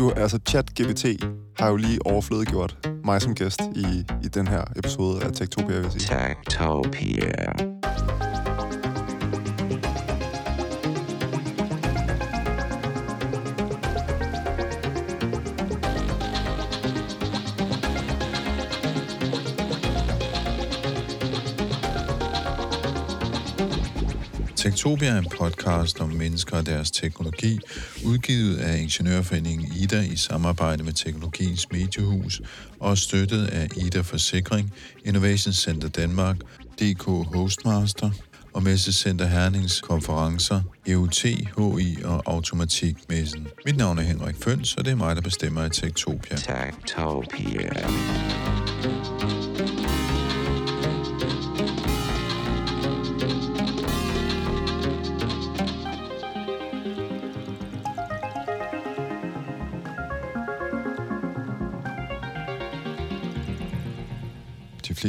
Du, altså ChatGPT har jo lige overflødegjort mig som gæst i, i den her episode af Techtopia, vil jeg sige. Techtopia. Tektopia er en podcast om mennesker og deres teknologi, udgivet af Ingeniørforeningen Ida i samarbejde med Teknologiens Mediehus og støttet af Ida Forsikring, Innovation Center Danmark, DK Hostmaster og Messecenter Hernings konferencer, EUT, HI og Automatikmessen. Mit navn er Henrik Føns, og det er mig, der bestemmer i Tektopia. Tektopia.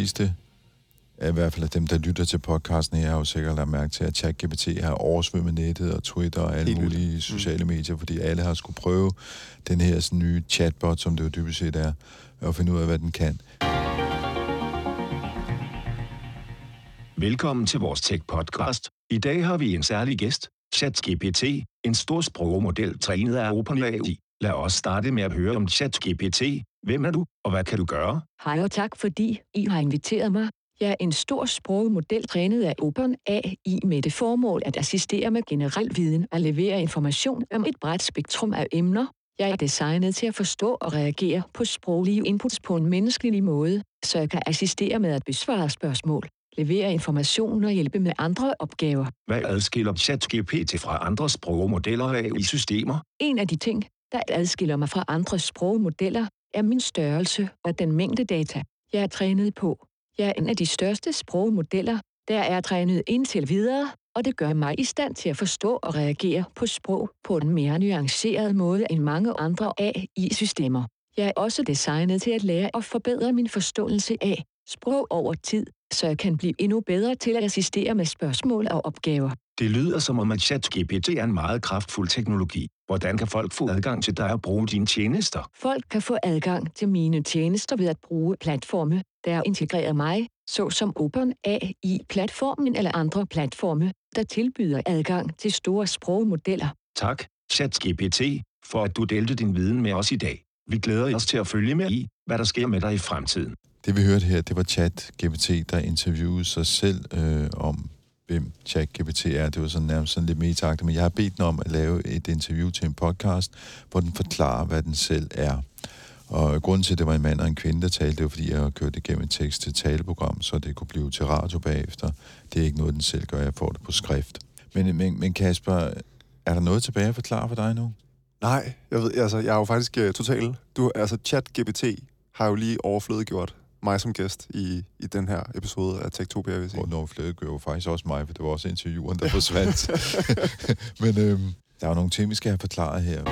Fleste, i hvert fald af dem, der lytter til podcasten her, har jo sikkert lagt mærke til, at ChatGPT har oversvømmet nettet og Twitter og alle Helt mulige sociale medier, fordi alle har skulle prøve den her sådan, nye chatbot, som det jo dybest set er, og finde ud af, hvad den kan. Velkommen til vores Tech-podcast. I dag har vi en særlig gæst, ChatGPT, en stor sprogmodel trænet af OpenAI. Lad os starte med at høre om ChatGPT. Hvem er du, og hvad kan du gøre? Hej og tak, fordi I har inviteret mig. Jeg er en stor sprogmodel trænet af OpenAI med det formål at assistere med generel viden og levere information om et bredt spektrum af emner. Jeg er designet til at forstå og reagere på sproglige inputs på en menneskelig måde, så jeg kan assistere med at besvare spørgsmål, levere information og hjælpe med andre opgaver. Hvad adskiller ChatGPT fra andre sprogmodeller og AI-systemer? En af de ting, der adskiller mig fra andre sprogmodeller, er min størrelse og den mængde data, jeg er trænet på. Jeg er en af de største sprogmodeller, der er trænet indtil videre, og det gør mig i stand til at forstå og reagere på sprog på en mere nuanceret måde end mange andre AI-systemer. Jeg er også designet til at lære og forbedre min forståelse af sprog over tid, så jeg kan blive endnu bedre til at assistere med spørgsmål og opgaver. Det lyder som om, at ChatGPT er en meget kraftfuld teknologi. Hvordan kan folk få adgang til dig og bruge dine tjenester? Folk kan få adgang til mine tjenester ved at bruge platforme, der er integreret mig, såsom OpenAI-platformen eller andre platforme, der tilbyder adgang til store sprogmodeller. Tak, ChatGPT, for at du delte din viden med os i dag. Vi glæder os til at følge med i, hvad der sker med dig i fremtiden. Det vi hørte her, det var ChatGPT, der interviewede sig selv øh, om, hvem ChatGPT er. Det var sådan nærmest sådan lidt metagtigt, men jeg har bedt den om at lave et interview til en podcast, hvor den forklarer, hvad den selv er. Og grunden til, at det var en mand og en kvinde, der talte, det var, fordi jeg har kørt igennem et tekst til taleprogram, så det kunne blive til radio bagefter. Det er ikke noget, den selv gør, jeg får det på skrift. Men, men, men Kasper, er der noget tilbage at forklare for dig nu? Nej, jeg ved, altså, jeg er jo faktisk uh, total. Du, altså, ChatGPT har jo lige overflødegjort mig som gæst i, i den her episode af Techtopia, vil jeg sige. Og nogle flere gør jo faktisk også mig, for det var også intervieweren, der forsvandt. men øhm, der er jo nogle ting, vi skal have forklaret her.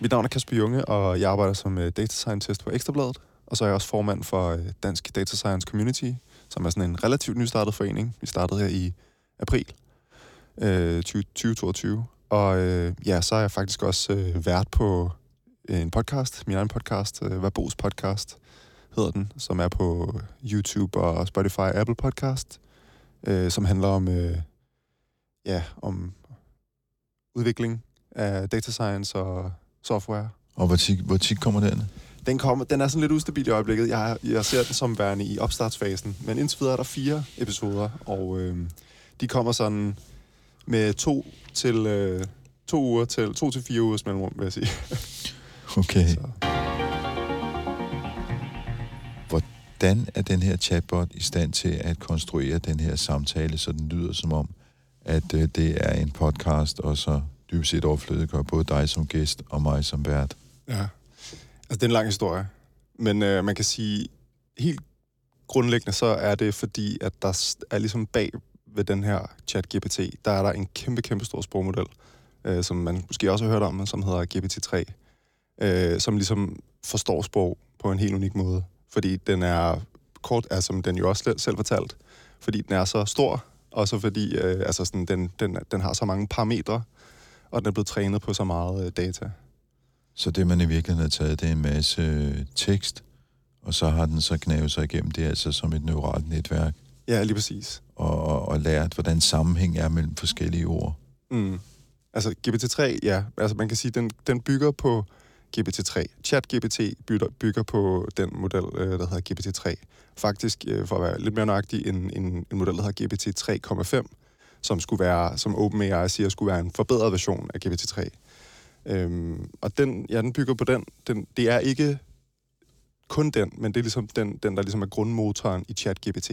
Mit navn er Kasper Junge, og jeg arbejder som uh, data scientist på Ekstrabladet. Og så er jeg også formand for uh, Dansk Data Science Community, som er sådan en relativt nystartet forening. Vi startede her i april øh, 20, 2022. Og øh, ja, så er jeg faktisk også øh, vært på en podcast, min egen podcast, øh, Verbos podcast hedder den, som er på YouTube og Spotify og Apple Podcast, øh, som handler om, øh, ja, om udvikling af data science og software. Og hvor tit, hvor tit kommer den? Den, kommer, den er sådan lidt ustabil i øjeblikket. Jeg, jeg ser den som værende i opstartsfasen. Men indtil videre er der fire episoder, og øh, de kommer sådan med to til øh, to uger til to til fire ugers mellemrum, vil jeg sige. Okay. Så. Hvordan er den her chatbot i stand til at konstruere den her samtale, så den lyder som om, at øh, det er en podcast, og så dybest set overflødiggør både dig som gæst og mig som vært? Ja. Altså, det er en lang historie. Men øh, man kan sige, helt grundlæggende så er det fordi, at der er ligesom bag ved den her chat-GPT, der er der en kæmpe, kæmpe stor sprogmodel, øh, som man måske også har hørt om, som hedder GPT-3, øh, som ligesom forstår sprog på en helt unik måde. Fordi den er kort, altså som den jo også selv- fortalt, fordi den er så stor, og så fordi øh, altså sådan, den, den, den har så mange parametre, og den er blevet trænet på så meget øh, data. Så det, man i virkeligheden har taget, det er en masse øh, tekst, og så har den så knævet sig igennem det, altså som et neuralt netværk, Ja, lige præcis. og, og, og lært, hvordan sammenhæng er mellem forskellige ord. Mm. Altså GPT-3, ja, altså man kan sige, den, den bygger på GPT-3. ChatGPT bygger, bygger på den model, øh, der hedder GPT-3. Faktisk, øh, for at være lidt mere nøjagtig, en, en, en model, der hedder GPT 3,5, som skulle være, som OpenAI siger, skulle være en forbedret version af GPT-3. Øhm, og den, ja, den bygger på den. den. Det er ikke kun den, men det er ligesom den, den der ligesom er grundmotoren i ChatGPT.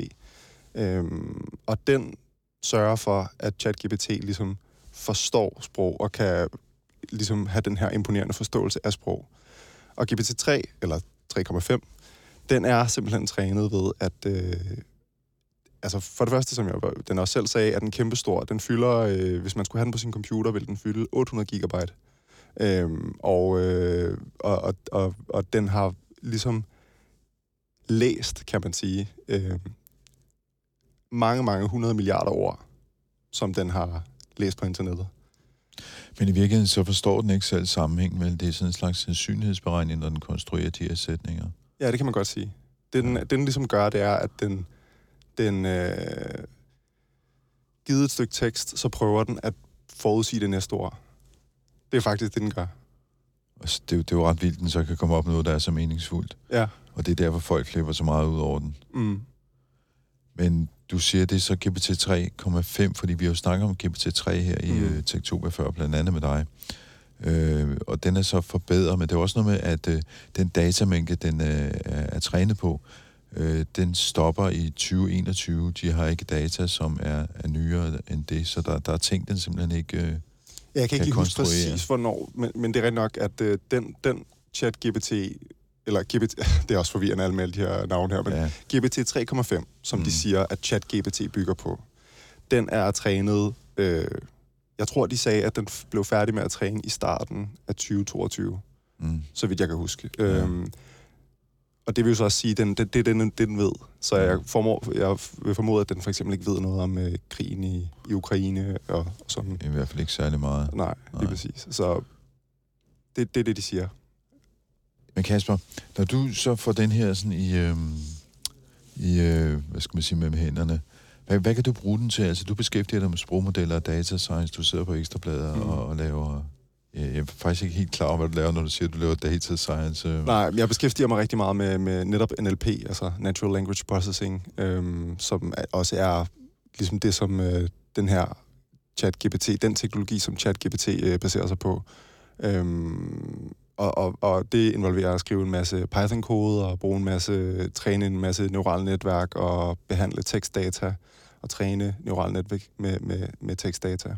Øhm, og den sørger for, at ChatGPT ligesom forstår sprog og kan ligesom have den her imponerende forståelse af sprog. Og GPT-3, eller 3,5, den er simpelthen trænet ved, at... Øh, altså for det første, som jeg den også selv sagde, er den kæmpestor. Den fylder, øh, hvis man skulle have den på sin computer, ville den fylde 800 gigabyte. Øhm, og, øh, og, og, og, og den har ligesom læst, kan man sige, øh, mange, mange hundrede milliarder ord, som den har læst på internettet. Men i virkeligheden så forstår den ikke selv sammenhæng, men det er sådan en slags sandsynlighedsberegning, når den konstruerer de her sætninger. Ja, det kan man godt sige. Det, den, det, den ligesom gør, det er, at den, den øh, givet et stykke tekst, så prøver den at forudsige det næste ord. Det er faktisk det, den gør. Og det, er jo- det er jo ret vildt, den så kan komme op med noget, der er så meningsfuldt. Ja. Og det er derfor, folk klipper så meget ud over den. Mm. Men du siger, det er så GPT 3,5, fordi vi har jo snakket om GPT 3 her i Mm. mm. uh, Tektober før, blandt andet med dig. Øh, og den er så forbedret, men det er også noget med, at øh, den datamængde, den øh, er, trænet på, øh, den stopper i 2021. De har ikke data, som er, er nyere end det, så der, der er ting, den simpelthen ikke... Øh, Jeg kan ikke Kan lige huske præcis, hvornår, men, men det er rigtigt nok, at øh, den, den chat-GPT, eller GPT, det er også forvirrende alle med alle de her navne her, men ja, GPT 3,5, som mm. Mm. de siger, at ChatGPT bygger på, den er trænet... Øh, jeg tror, de sagde, at den blev færdig med at træne i starten af 2022, mm, så vidt jeg kan huske. Ja. Øhm, og det vil jo så også sige, at den, det, det den, den ved. Så jeg, formår, jeg vil formode, at den for eksempel ikke ved noget om øh, krigen i, i Ukraine og, og sådan. i hvert fald ikke særlig meget. Nej, lige Nej. præcis. Så det, det er det, de siger. Men Kasper, når du så får den her sådan i, øhm, i øh, hvad skal man sige, med hænderne, hvad, hvad kan du bruge den til? Altså, du beskæftiger dig med sprogmodeller og data science, du sidder på ekstrabladet Mm. og, og laver... Jeg er faktisk ikke helt klar over, hvad du laver, når du siger, at du laver data science. øh. Nej, jeg beskæftiger mig rigtig meget med, med netop NLP, altså Natural Language Processing, øhm, som også er ligesom det, som øh, den her ChatGPT, den teknologi, som ChatGPT øh, baserer sig på. Øhm, og, og, og det involverer at skrive en masse Python-kode og bruge en masse, træne en masse neurale netværk og behandle tekstdata og træne neurale netværk med, med, med tekstdata.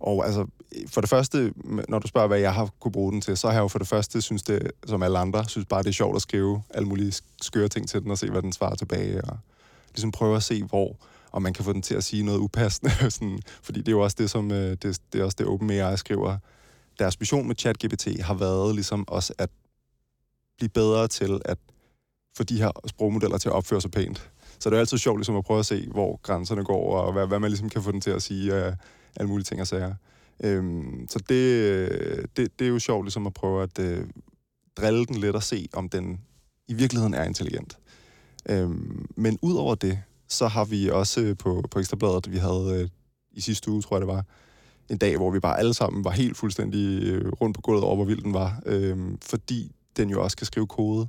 Og altså, for det første, når du spørger, hvad jeg har kunne bruge den til, så har jeg jo for det første, synes det, som alle andre, synes bare, det er sjovt at skrive alle mulige skøre ting til den, og se, hvad den svarer tilbage, og ligesom prøve at se, hvor, og man kan få den til at sige noget upassende, sådan, fordi det er jo også det, som, øh, det, det er også det OpenAI skriver. Deres mission med ChatGPT har været ligesom også at blive bedre til at få de her sprogmodeller til at opføre sig pænt. Så det er altid sjovt ligesom at prøve at se, hvor grænserne går, og hvad, hvad man ligesom kan få den til at sige af alle mulige ting og sager. Øhm, så det, øh, det, det er jo sjovt ligesom at prøve at øh, drille den lidt og se, om den i virkeligheden er intelligent. Øhm, men udover det, så har vi også øh, på, på Ekstrabladet, vi havde øh, i sidste uge, tror jeg det var, en dag, hvor vi bare alle sammen var helt fuldstændig øh, rundt på gulvet over, hvor vild den var. Øhm, fordi den jo også kan skrive kode,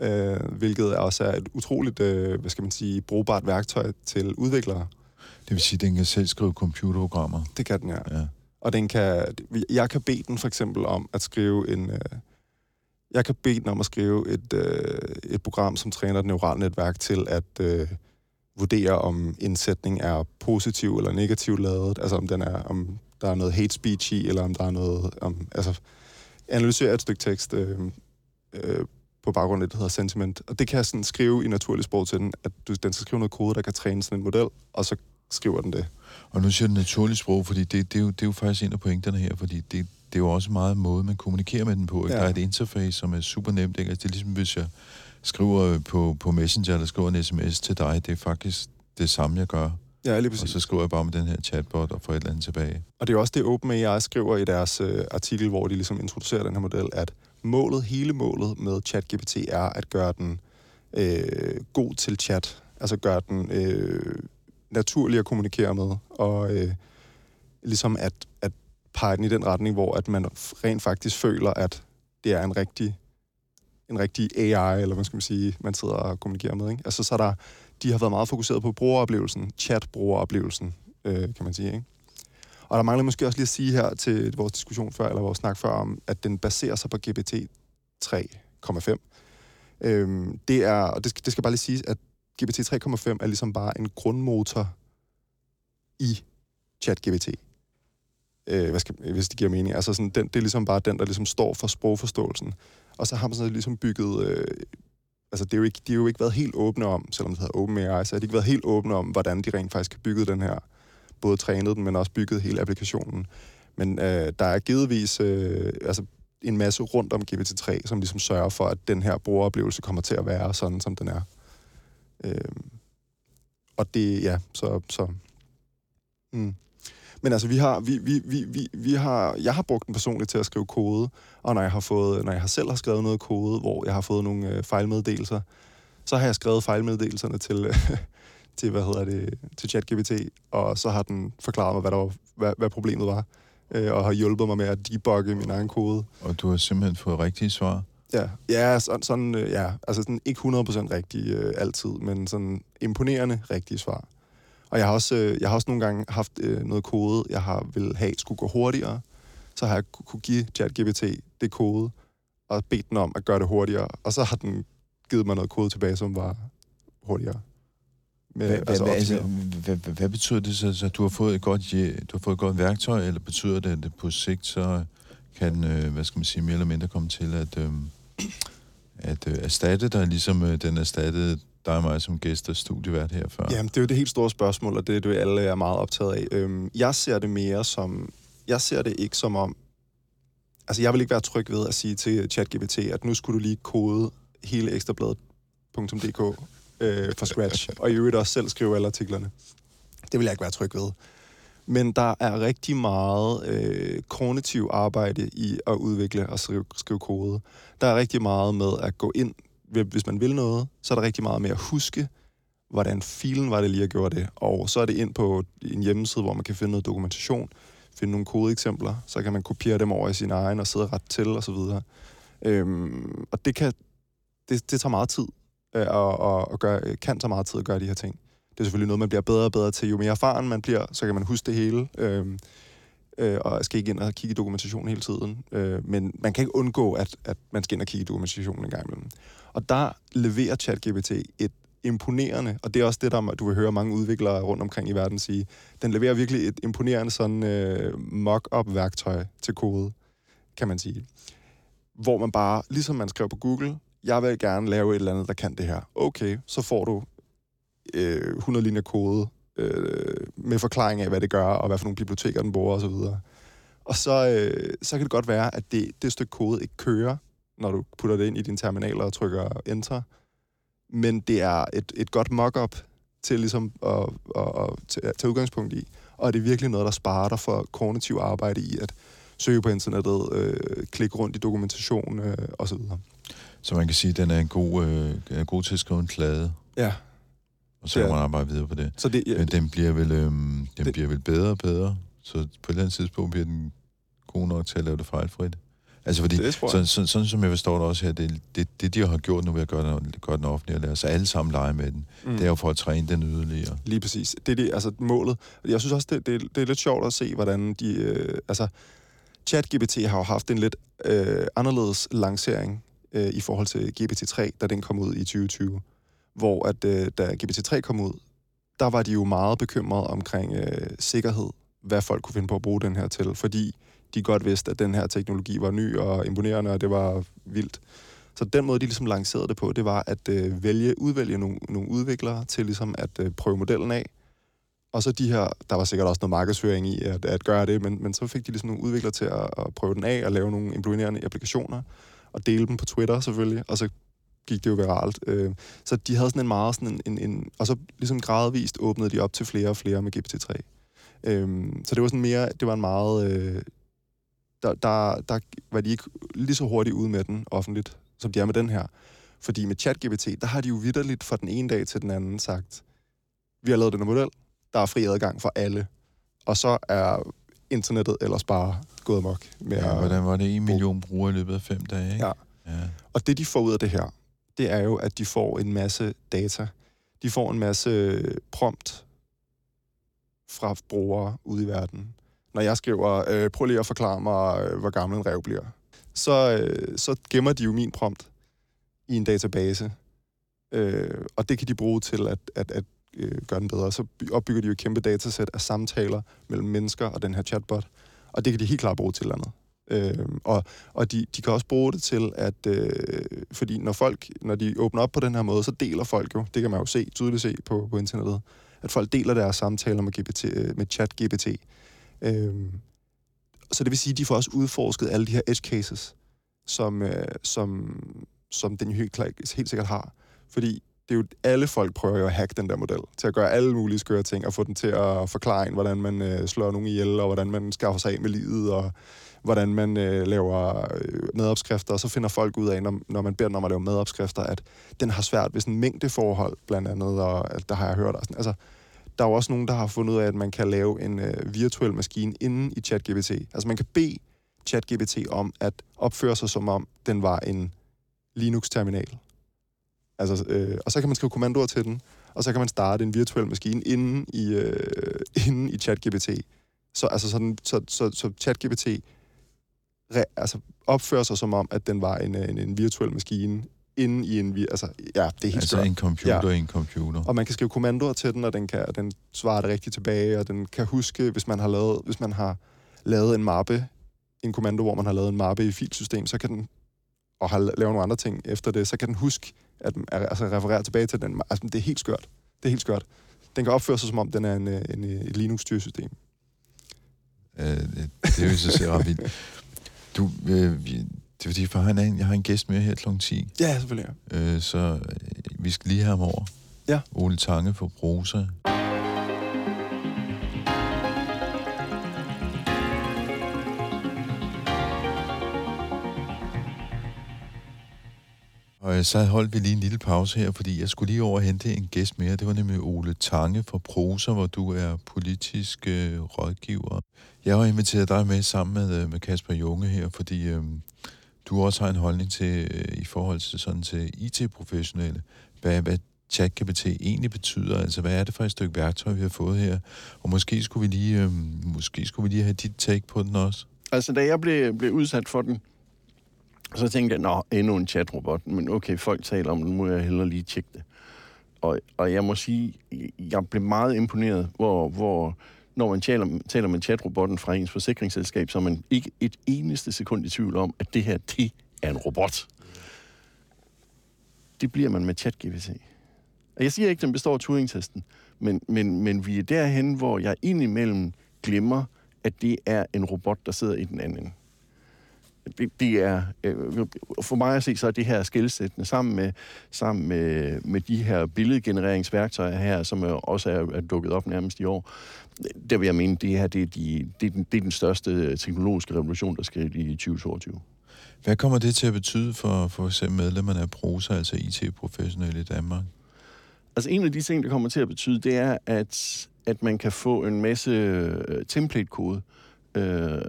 øh, hvilket også er et utroligt, øh, hvad skal man sige, brugbart værktøj til udviklere. Det vil sige, at den kan selv skrive computerprogrammer. Det kan den, ja. Ja. Og den kan, jeg kan bede den for eksempel om at skrive en... Øh, jeg kan bede den om at skrive et, øh, et program, som træner et neuralt netværk til at øh, vurdere, om en sætning er positiv eller negativ lavet. Altså om, den er, om der er noget hate speech i, eller om der er noget... Om, altså analysere et stykke tekst øh, øh, på baggrund af det, der hedder sentiment. Og det kan jeg sådan skrive i naturlig sprog til den, at du, den skal skrive noget kode, der kan træne sådan en model, og så skriver den det. Og nu siger du naturligt sprog, fordi det, det, er jo, det er jo faktisk en af pointerne her, fordi det, det er jo også meget måde, man kommunikerer med den på. Ikke? Ja. Der er et interface, som er super nemt. Ikke? Altså, det er ligesom, hvis jeg skriver på, på Messenger, eller skriver en sms til dig, det er faktisk det samme, jeg gør. Ja, lige og præcis. så skriver jeg bare med den her chatbot og får et eller andet tilbage. Og det er også det OpenAI skriver i deres øh, artikel, hvor de ligesom introducerer den her model, at målet, hele målet med ChatGPT er at gøre den øh, god til chat. Altså gøre den øh, naturlig at kommunikere med, og øh, ligesom at, at pege den i den retning, hvor at man rent faktisk føler, at det er en rigtig en rigtig AI, eller hvad skal man sige, man sidder og kommunikerer med. Ikke? Altså, så er der, de har været meget fokuseret på brugeroplevelsen, chat-brugeroplevelsen, øh, kan man sige. Ikke? Og der mangler måske også lige at sige her til vores diskussion før, eller vores snak før, om, at den baserer sig på GPT 3,5. Øhm, det er, og det skal, det skal bare lige siges, at GPT 3,5 er ligesom bare en grundmotor i ChatGPT. Øh, hvad skal, hvis det giver mening. Altså sådan, den, det er ligesom bare den, der ligesom står for sprogforståelsen. Og så har man så ligesom bygget... Øh, altså, det er jo ikke, de har jo ikke været helt åbne om, selvom det hedder OpenAI, så har de ikke været helt åbne om, hvordan de rent faktisk har bygget den her både trænet den, men også bygget hele applikationen. Men øh, der er givetvis øh, altså en masse rundt om GPT-3, som ligesom sørger for, at den her brugeroplevelse kommer til at være sådan, som den er. Øh, og det, ja, så... så mm. Men altså, vi har, vi, vi, vi, vi, vi har, jeg har brugt den personligt til at skrive kode, og når jeg har fået, når jeg har selv har skrevet noget kode, hvor jeg har fået nogle øh, fejlmeddelelser, så har jeg skrevet fejlmeddelelserne til, øh, til, hvad hedder det, til ChatGPT, og så har den forklaret mig, hvad, der var, hvad, hvad problemet var, øh, og har hjulpet mig med at debugge min egen kode. Og du har simpelthen fået rigtige svar. Ja, ja sådan, sådan øh, ja, altså sådan ikke 100% rigtig øh, altid, men sådan imponerende rigtige svar. Og jeg har også, øh, jeg har også nogle gange haft øh, noget kode, jeg har vil have skulle gå hurtigere, så har jeg ku- kunne give ChatGPT det kode, og bedt den om at gøre det hurtigere, og så har den givet mig noget kode tilbage, som var hurtigere. Med, Hvad, altså, hvad, altså, hvad, hvad, hvad betyder det så? så du, har fået et godt, du har fået et godt værktøj, eller betyder det, at det på sigt så kan øh, hvad skal man sige, mere eller mindre komme til at, øh, at øh, erstatte dig, ligesom øh, den erstattede dig og mig som gæst og studievært her før? Jamen, det er jo det helt store spørgsmål, og det er det, alle er meget optaget af. Øhm, jeg ser det mere som... Jeg ser det ikke som om... Altså, jeg vil ikke være tryg ved at sige til ChatGPT, at nu skulle du lige kode hele ekstrabladet.dk øh, fra scratch, og i øvrigt også selv skrive alle artiklerne. Det vil jeg ikke være tryg ved. Men der er rigtig meget øh, kognitiv arbejde i at udvikle og skrive, skrive kode. Der er rigtig meget med at gå ind, hvis man vil noget, så er der rigtig meget med at huske, hvordan filen var det lige at gøre det. Og så er det ind på en hjemmeside, hvor man kan finde noget dokumentation, finde nogle kodeeksempler, så kan man kopiere dem over i sin egen og sidde ret til og så videre. Øhm, og det kan det, det tager meget tid øh, og, og, og gøre, kan tage meget tid at gøre de her ting. Det er selvfølgelig noget, man bliver bedre og bedre til. Jo mere erfaren man bliver, så kan man huske det hele. Øhm, øh, og skal ikke ind og kigge i dokumentationen hele tiden. Øh, men man kan ikke undgå, at, at man skal ind og kigge i dokumentationen en gang imellem. Og der leverer ChatGPT et imponerende, og det er også det, der du vil høre mange udviklere rundt omkring i verden sige, den leverer virkelig et imponerende sådan øh, mock-up-værktøj til kode, kan man sige. Hvor man bare, ligesom man skrev på Google, jeg vil gerne lave et eller andet, der kan det her. Okay, så får du øh, 100 linjer kode øh, med forklaring af, hvad det gør, og hvad for nogle biblioteker den bruger osv. Og, og så, øh, så kan det godt være, at det, det stykke kode ikke kører, når du putter det ind i din terminal og trykker enter. Men det er et, et godt mock-up til ligesom at, at, at, til at tage udgangspunkt i. Og det er virkelig noget, der sparer dig for kognitiv arbejde i at søge på internettet, øh, klikke rundt i dokumentation øh, osv. Så man kan sige, at den er en god, øh, god til at skrive en klade, Ja, og så kan er- man arbejde videre på det. så det, ja, Men den bliver vel, øh, den Det- bliver vel bedre og bedre, så på et eller andet tidspunkt bliver den god nok til at lave det fejlfrit. Altså fordi, det tror jeg. så, så, sådan som jeg forstår det også her, det, det, det de har gjort nu ved at gøre den, gøre den offentlig og lade os alle sammen lege med den, mm. det er jo for at træne den yderligere. Lige præcis. Det er det, altså målet. Jeg synes også, det, det, det er lidt sjovt at se, hvordan de... Øh, altså, ChatGPT har jo haft en lidt øh, anderledes lancering øh, i forhold til GPT-3, da den kom ud i 2020. Hvor at, øh, da GPT-3 kom ud, der var de jo meget bekymrede omkring øh, sikkerhed, hvad folk kunne finde på at bruge den her til, fordi de godt vidste, at den her teknologi var ny og imponerende, og det var vildt. Så den måde, de ligesom lancerede det på, det var at øh, vælge, udvælge nogle, nogle udviklere til ligesom at øh, prøve modellen af. Og så de her, der var sikkert også noget markedsføring i at, at gøre det, men, men så fik de ligesom nogle udviklere til at, at prøve den af og lave nogle imponerende applikationer, og dele dem på Twitter selvfølgelig, og så gik det jo viralt. Øh, så de havde sådan en meget sådan en, en, en... Og så ligesom gradvist åbnede de op til flere og flere med GPT-3. Øh, så det var sådan mere... Det var en meget... Øh, der, der, der var de ikke lige så hurtigt ude med den offentligt, som de er med den her. Fordi med ChatGPT, der har de jo vidderligt fra den ene dag til den anden sagt, vi har lavet den her model, der er fri adgang for alle. Og så er internettet ellers bare gået amok. Med Ja, hvordan var det? En million brugere i løbet af fem dage, ikke? Ja. ja. Og det, de får ud af det her, det er jo, at de får en masse data. De får en masse øh, prompt fra brugere ude i verden. Når jeg skriver, øh, prøv lige at forklare mig, øh, hvor gammel en rev bliver, så, øh, så gemmer de jo min prompt i en database. Øh, og det kan de bruge til at, at, at øh, gøre den bedre. Så opbygger de jo et kæmpe datasæt af samtaler mellem mennesker og den her chatbot. Og det kan de helt klart bruge til andet. Øh, og og de, de kan også bruge det til, at... Øh, fordi når folk, når de åbner op på den her måde, så deler folk jo, det kan man jo se, tydeligt se på, på internettet, at folk deler deres samtaler med, GPT, øh, med chat-GPT. Øh, så det vil sige, at de får også udforsket alle de her edge cases, som, øh, som, som den jo helt, helt sikkert har. Fordi det er jo, alle folk prøver jo at hacke den der model, til at gøre alle mulige skøre ting, og få den til at forklare en, hvordan man øh, slår nogen ihjel, og hvordan man skaffer sig af med livet, og hvordan man øh, laver øh, madopskrifter, og så finder folk ud af, når, når man beder dem om at lave madopskrifter, at den har svært ved sådan mængdeforhold, blandt andet, og at der har jeg hørt. Og sådan. Altså, der er jo også nogen, der har fundet ud af, at man kan lave en øh, virtuel maskine inden i ChatGPT. Altså man kan bede ChatGPT om at opføre sig, som om den var en Linux-terminal. Altså, øh, og så kan man skrive kommandoer til den, og så kan man starte en virtuel maskine inden i, øh, inden i ChatGPT. Så, altså sådan, så, så, så ChatGPT re, altså, opfører sig som om, at den var en, øh, en, en virtuel maskine inden i en... Altså, ja, det er helt Altså skørt. en computer Ja. i en computer. Og man kan skrive kommandoer til den, og den, kan, den svarer det rigtigt tilbage, og den kan huske, hvis man har lavet, hvis man har lavet en mappe, en kommando, hvor man har lavet en mappe i filsystem, så kan den, og har la- lavet nogle andre ting efter det, så kan den huske, at altså referere tilbage til den. Altså, det er helt skørt. Det er helt skørt. Den kan opføre sig, som om den er en, øh, en, et Linux-styresystem. Øh, det, det er jo selv ret vildt. Du, øh, vi- det er fordi, for han er en, jeg har en gæst med her kl. 10, Ja, selvfølgelig. øh, så øh, vi skal lige have ham over. Ja. Ole Tange for Prosa. Og øh, så holdt vi lige en lille pause her, fordi jeg skulle lige over og hente en gæst mere. Det var nemlig Ole Tange fra Prosa, hvor du er politisk øh, rådgiver. Jeg har inviteret dig med sammen med, øh, med Kasper Junge her, fordi øh, du også har en holdning til, øh, i forhold til, sådan, til IT-professionelle, hvad, hvad ChatGPT egentlig betyder. Altså, hvad er det for et stykke værktøj, vi har fået her? Og måske skulle vi lige, øh, måske skulle vi lige have dit take på den også. Altså, da jeg blev, blev udsat for den, så tænkte jeg, nå, endnu en chatrobot. Men okay, folk taler om det, nu må jeg hellere lige tjekke det. Og, og jeg må sige, jeg blev meget imponeret, hvor, hvor når man taler, taler med chatrobotten fra ens forsikringsselskab, så er man ikke et eneste sekund i tvivl om, at det her, det er en robot. Det bliver man med ChatGPT. Og jeg siger ikke, at den består af Turing-testen, men, men, men vi er derhen, hvor jeg indimellem glemmer, at det er en robot, der sidder i den anden ende. Det, er, øh, for mig at se, så er det her skældsættende sammen med, sammen med, med de her billedgenereringsværktøjer her, som også er, er dukket op nærmest i år. Der vil jeg mene, det her det er, de, det, er den, det er den største teknologiske revolution, der sker i 2022. Hvad kommer det til at betyde for, for eksempel medlemmerne af Prosa, altså IT-professionelle i Danmark? Altså en af de ting, der kommer til at betyde, det er, at, at man kan få en masse øh, template-kode. Øh, Øh,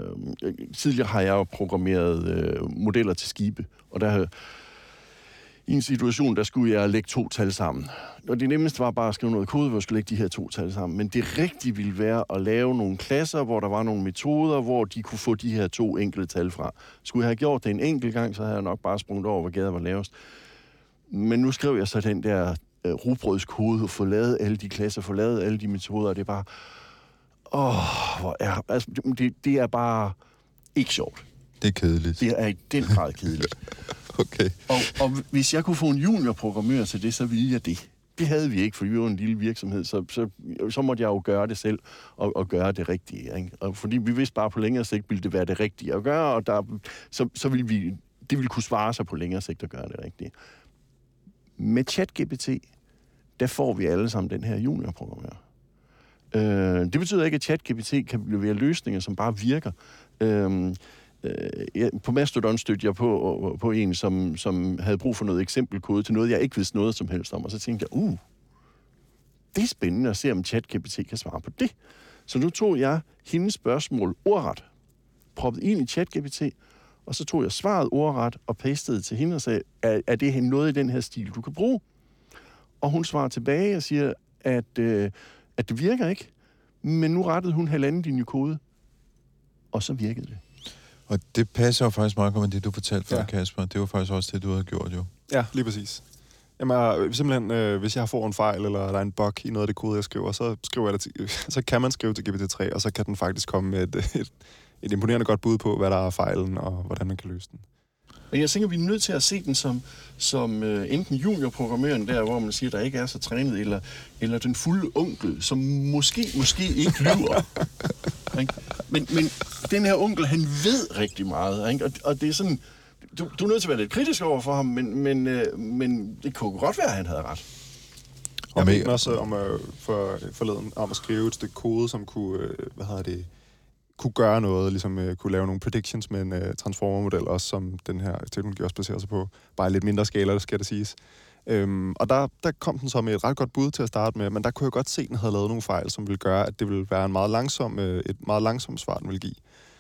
tidligere har jeg jo programmeret øh, modeller til skibe, og der i en situation, der skulle jeg lægge to tal sammen. Og det nemmeste var bare at skrive noget kode, hvor jeg skulle lægge de her to tal sammen. Men det rigtige ville være at lave nogle klasser, hvor der var nogle metoder, hvor de kunne få de her to enkelte tal fra. Skulle jeg have gjort det en enkelt gang, så havde jeg nok bare sprunget over, hvor gaden var lavest. Men nu skrev jeg så den der øh, rugbrødskode, få lavet alle de klasser, få lavet alle de metoder, og det er bare... Åh, hvor er... Altså, det, det er bare ikke sjovt. Det er kedeligt. Det er i den grad kedeligt. Okay. Og, og hvis jeg kunne få en juniorprogrammør til det, så ville jeg det. Det havde vi ikke, for vi var en lille virksomhed, så, så, så måtte jeg jo gøre det selv og, og gøre det rigtige. Ikke? Og fordi vi vidste bare på længere sigt, ville det være det rigtige at gøre, og der, så, så ville vi, det ville kunne svare sig på længere sigt at gøre det rigtige. Med ChatGPT, der får vi alle sammen den her juniorprogrammør. Øh, det betyder ikke, at ChatGPT kan levere løsninger, som bare virker. Øhm, øh, øh, på Mastodon stødte jeg på, på en, som, som havde brug for noget eksempelkode til noget, jeg ikke vidste noget som helst om. Og så tænkte jeg, uh, det er spændende at se, om ChatGPT kan svare på det. Så nu tog jeg hendes spørgsmål ordret, proppet ind i ChatGPT, og så tog jeg svaret ordret og pastede til hende og sagde, er, er det noget i den her stil, du kan bruge? Og hun svarer tilbage og siger, at, øh, at det virker ikke, men nu rettede hun halvanden linje kode, og så virkede det. Og det passer jo faktisk meget godt med det, du fortalte før, Ja. ja. Kasper. Det var faktisk også det, du havde gjort jo. Ja, lige præcis. Jamen, øh, simpelthen, øh, hvis jeg får en fejl, eller der er en bug i noget af det kode, jeg skriver, så, skriver jeg det til, så kan man skrive til GPT-3, og så kan den faktisk komme med et, et, et imponerende godt bud på, hvad der er fejlen, og hvordan man kan løse den. Men jeg tænker, vi er nødt til at se den som, som uh, enten juniorprogrammøren der, hvor man siger, der ikke er så trænet, eller, eller den fulde onkel, som måske, måske ikke lyver. Ikke? men, men den her onkel, han ved rigtig meget, ikke? Og, og det er sådan, du, du er nødt til at være lidt kritisk over for ham, men, men, uh, men det kunne godt være, at han havde ret. Jeg den også om, øh, for, forleden om at skrive et stykke kode, som kunne, øh, hvad hedder det, kunne gøre noget, ligesom øh, kunne lave nogle predictions med en øh, transformer-model også, som den her teknologi også baserer sig på. Bare i lidt mindre skala, skal det siges. Øhm, og der, der kom den så med et ret godt bud til at starte med, men der kunne jeg godt se, at den havde lavet nogle fejl, som ville gøre, at det ville være en meget langsom, øh, et meget langsomt svar, den ville give.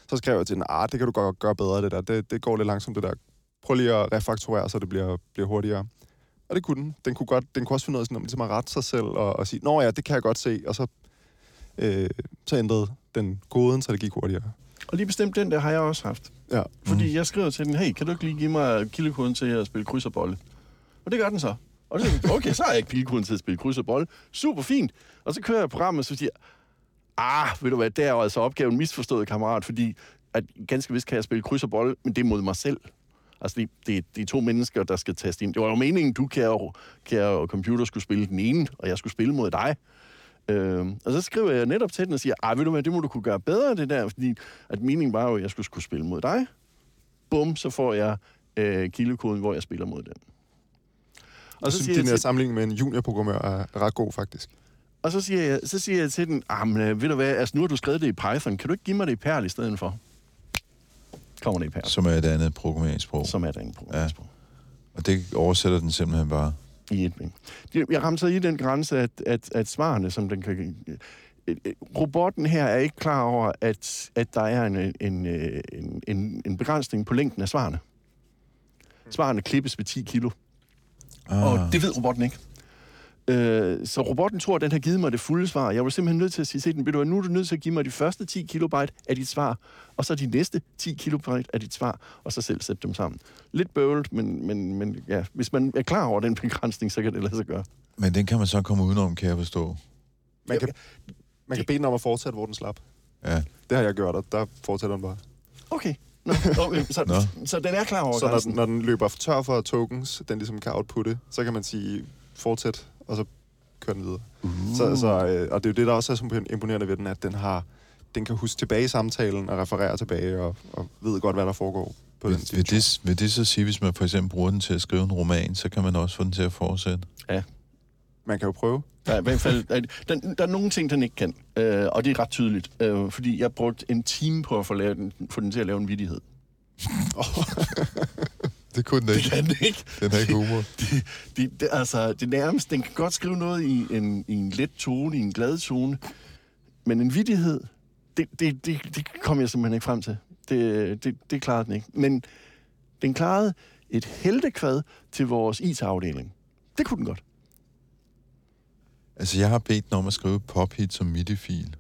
Så skrev jeg til den, at det kan du godt gøre bedre, det der. Det, det går lidt langsomt, det der. Prøv lige at refaktorere, så det bliver, bliver hurtigere. Og det kunne den. Den kunne, godt, den kunne også finde noget sådan, om ligesom at rette sig selv og, og sige, nå ja, det kan jeg godt se, og så, øh, så ændrede den koden, så det gik hurtigere. Og lige bestemt den der har jeg også haft. Ja. Fordi mm. jeg skriver til den, hey, kan du ikke lige give mig kildekoden til at spille kryds og bolle? Og det gør den så. Og det er, okay, så har jeg ikke kildekoden til at spille kryds og bolle. Super fint. Og så kører jeg programmet, og så siger ah, ved du hvad, der er altså opgaven misforstået, kammerat, fordi at ganske vist kan jeg spille kryds og bolle, men det er mod mig selv. Altså, det, det, det er to mennesker, der skal taste ind. Det var jo meningen, du, kære, kære computer, skulle spille den ene, og jeg skulle spille mod dig. Øhm, og så skriver jeg netop til den og siger, ej, ved du hvad, det må du kunne gøre bedre, det der, fordi at meningen var jo, at jeg skulle, skulle spille mod dig. Bum, så får jeg øh, kildekoden, hvor jeg spiller mod den. Og så, siger din jeg her til, sammenligning med en juniorprogrammør er ret god, faktisk. og så siger jeg, så siger jeg til den, ah, men, øh, ved du hvad, altså nu har du skrevet det i Python, kan du ikke give mig det i Perl i stedet for? Kommer det i Perl, Som er et andet programmeringssprog. som er der en programmeringssprog. Og det oversætter den simpelthen bare. I et. Jeg ramte så i den grænse, at, at, at svarene, som den kan... øh, øh, Robotten her er ikke klar over, at, at der er en, en, øh, en, en, en begrænsning på længden af svarene. Svarene klippes ved 10 kilo, Ah, og det ved robotten ikke. Øh, så robotten tror, at den har givet mig det fulde svar. Jeg var simpelthen nødt til at sige til den, ved du hvad, nu er du nødt til at give mig de første 10 kilobyte af dit svar, og så de næste 10 kilobyte af dit svar, og så selv sætte dem sammen. Lidt bøvlet, men, men, men ja, hvis man er klar over den begrænsning, så kan det lade sig gøre. Men den kan man så komme udenom, kan jeg forstå. Man kan, man kan bede den om at fortsætte, hvor den slap. Ja. Det har jeg gjort, og der fortsætter den bare. Okay. Nå, okay. Så, Nå. så den er klar over Så når, den- når den løber tør for tokens, den ligesom kan outputte, så kan man sige fortsæt, og så kører den videre. Uh. Så, så, øh, og det er jo det, der også er så imponerende ved den, at den har den kan huske tilbage i samtalen og referere tilbage og, og ved godt, hvad der foregår på den Vil, vil, det, vil det så sige, hvis man for eksempel bruger den til at skrive en roman, så kan man også få den til at fortsætte? Man kan jo prøve. Der er, i hvert fald, der, der, der er nogle ting, den ikke kan, øh, og det er ret tydeligt, øh, fordi jeg brugte en time på at få, lavet den, få den til at lave en vidighed. Det kunne den Det ikke. kan den ikke. Den har ikke humor. Det, det, det, altså, det nærmest, den kan godt skrive noget i en, i en let tone, i en glad tone, men en vidighed, det, det, det, det kom jeg simpelthen ikke frem til. Det, det, det klarede den ikke. Men den klarede et heltekvad til vores IT-afdeling. Det kunne den godt. Altså, jeg har bedt den om at skrive pop-hit som MIDI-fil.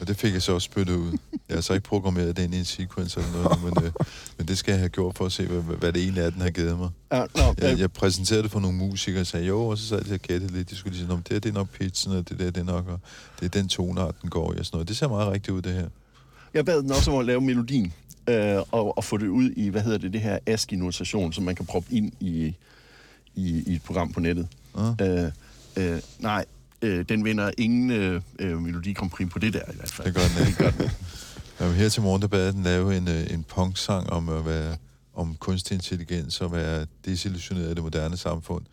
Og det fik jeg så også spyttet ud. Jeg har så ikke programmeret det ind i en sequence eller noget, men, øh, men det skal jeg have gjort for at se, hvad, hvad det egentlig er, den har givet mig. Ja, nå, Jeg, jeg præsenterede det for nogle musikere og sagde, jo, og så sad jeg og gættede lidt. De skulle lige sige, "Nå, men det her det er nok pitchen, og det der det er nok, og det er den tonart, den går i, og sådan noget. Det ser meget rigtigt ud, det her. Jeg bad den også om at lave melodien, øh, og, og få det ud i, hvad hedder det, det her ASCII-notation, som man kan proppe ind i, i, i et program på nettet. Ah. Øh, øh, nej, øh, den vinder ingen øh, øh, Melodi på det der i hvert fald. Det gør den ikke. Jamen, her til morgen, der bad den lave en, øh, en punk-sang om at være om kunstig intelligens og være desillusioneret af det moderne samfund.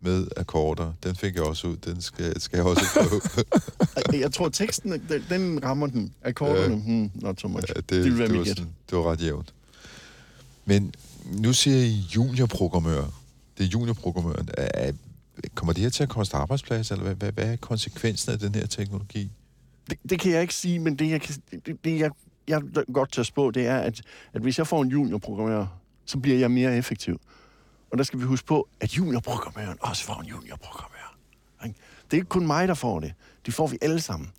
med akkorder. Den fik jeg også ud. Den skal, skal jeg også prøve. Jeg- tror, teksten, den, den rammer den. Akkorderne, Ja. hmm, not so much. Ja, det, det vil være det, var sådan, det var ret jævnt. Men nu siger I juniorprogrammør. Det er juniorprogrammøren. Er, kommer det her til at koste arbejdsplads, eller hvad, hvad, hvad er konsekvensen af den her teknologi? Det, det kan jeg ikke sige, men det, jeg, kan, det, det jeg, jeg godt tør spå, det er, at, at hvis jeg får en juniorprogrammør, så bliver jeg mere effektiv. Og der skal vi huske på, at juniorprogrammøren også får en juniorprogrammør. ikke? Det er ikke kun mig, der får det. Det får vi alle sammen.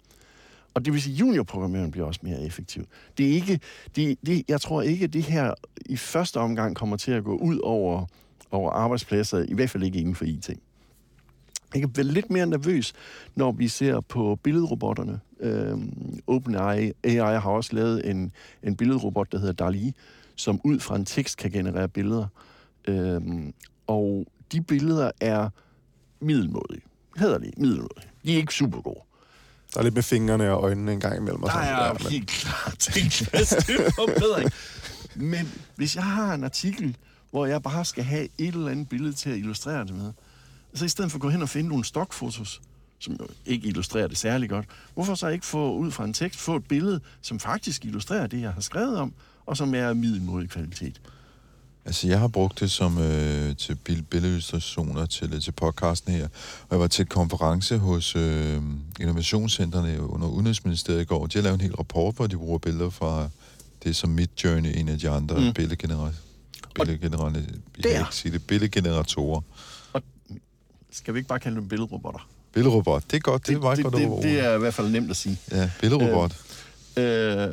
Og det vil sige, at juniorprogrammøren bliver også mere effektiv. Det er ikke, det, det, jeg tror ikke, at det her i første omgang kommer til at gå ud over, over arbejdspladser, i hvert fald ikke inden for IT. Jeg kan være lidt mere nervøs, når vi ser på billedrobotterne. Øhm, OpenAI AI har også lavet en, en billedrobot, der hedder DALI, som ud fra en tekst kan generere billeder. Øhm, og de billeder er middelmådige. Hederlige, middelmådige. De er ikke super gode. Der er lidt med fingrene og øjnene en gang imellem. Og Der sådan, er men- helt klart plads til forbedring. Men hvis jeg har en artikel, hvor jeg bare skal have et eller andet billede til at illustrere det med, så i stedet for at gå hen og finde nogle stokfotos, som jo ikke illustrerer det særlig godt, hvorfor så ikke få ud fra en tekst, få et billede, som faktisk illustrerer det, jeg har skrevet om, og som er af middelmodig kvalitet. Altså, jeg har brugt det som øh, til bil- billedillustrationer til, til podcasten her. Og jeg var til et konference hos øh, Innovationscentrene under Udenrigsministeriet i går. De har lavet en hel rapport, hvor de bruger billeder fra det som Midjourney, en af de andre Mm. billedgeneratorer. Billedgeneratorer. Jeg kan ikke sige det. Billedgeneratorer. Skal vi ikke bare kalde dem billedrobotter? Billedrobot. Det er godt. Det, det er meget det, godt det, ord. det er i hvert fald nemt at sige. Ja, billedrobot. Øh,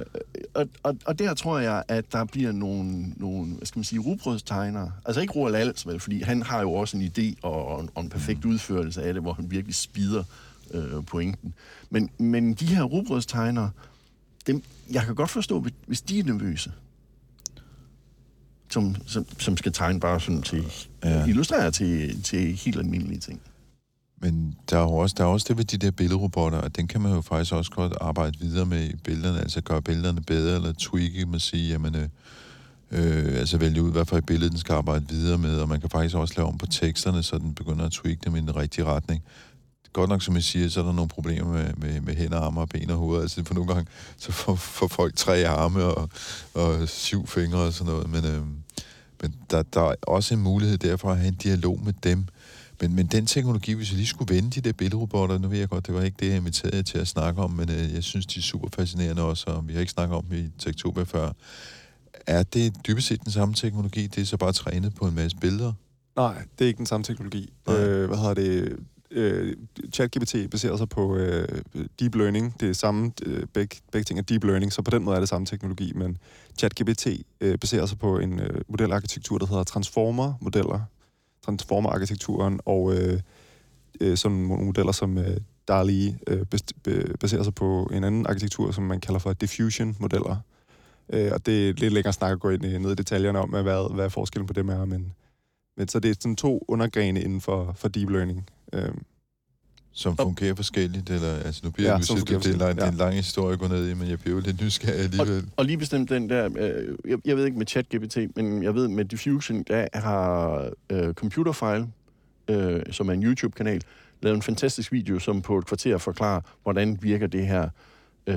og, og, og der tror jeg, at der bliver nogle, nogle hvad skal man sige, rugbrødstegnere. Altså ikke Roald Als, vel, fordi han har jo også en idé og, og, en, og en perfekt udførelse af det, hvor han virkelig spider øh, pointen. Men, men de her rugbrødstegnere, dem, jeg kan godt forstå, hvis- hvis de er nervøse, som, som, som skal tegne bare sådan til, ja. Illustrere til, til helt almindelige ting. Men der er jo også, der er også det ved de der billedrobotter, at den kan man jo faktisk også godt arbejde videre med i billederne, altså gøre billederne bedre, eller tweake, man sige, jamen, øh, øh, altså vælge ud, hvad for et billede den skal arbejde videre med, og man kan faktisk også lave om på teksterne, så den begynder at tweake dem i den rigtige retning. Godt nok, som jeg siger, så er der nogle problemer med, med, med hænder, arme og ben og hoved. Altså, for nogle gange, så får, får folk tre arme og, og syv fingre og sådan noget. Men, øh, men der, der er også en mulighed derfor at have en dialog med dem, men, men den teknologi, hvis vi lige skulle vende de der billedrobotter, nu ved jeg godt, det var ikke det, jeg inviterede til at snakke om, men øh, jeg synes, de er super fascinerende også, og vi har ikke snakket om dem i Tektober før. Er det dybest set den samme teknologi? Det er så bare trænet på en masse billeder? Nej, det er ikke den samme teknologi. Nej. Øh, hvad hedder det? Øh, ChatGPT baserer sig på øh, deep learning. Det er samme, øh, begge, begge ting er deep learning, så på den måde er det samme teknologi, men ChatGPT øh, baserer sig på en øh, modelarkitektur, der hedder transformer-modeller. Transformer-arkitekturen, og øh, øh, sådan nogle modeller som øh, DALI øh, baserer sig på en anden arkitektur, som man kalder for diffusion-modeller. Øh, og det er lidt længere snak at gå ind i, ned i detaljerne om, hvad, hvad forskellen på dem er, men men så det er sådan to undergrene inden for, for deep learning. Øhm, Som fungerer forskelligt, eller, altså nu bliver Ja, ja, det, det, er en er en lang historie at gå ned i, men jeg bliver jo lidt nysgerrig alligevel. Og lige bestemt den der, øh, jeg, jeg ved ikke med ChatGPT, men jeg ved med Diffusion, der har øh, Computerfile, øh, som er en YouTube-kanal, lavet en fantastisk video, som på et kvarter forklarer, hvordan virker det her, øh,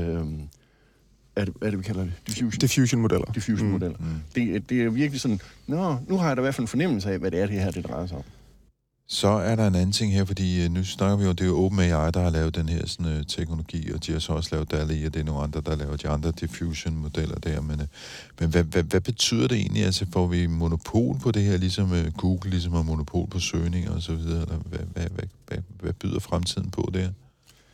er det, hvad er det, vi kalder det? Diffusion. diffusion-modeller. Diffusion-modeller. Mm. Det, det er virkelig sådan, nå, nu har jeg da i hvert fald en fornemmelse af, hvad det er, det her det drejer sig om. Så er der en anden ting her, fordi øh, nu snakker vi jo, det er jo OpenAI, der har lavet den her sådan, øh, teknologi, og de har så også lavet DALI, og det er nogle andre, der laver de andre diffusion-modeller der. Men, øh, men hvad, hvad, hvad betyder det egentlig? Altså får vi monopol på det her, ligesom øh, Google ligesom har monopol på søgning og så videre? Eller hvad, hvad, hvad, hvad, hvad byder fremtiden på det her?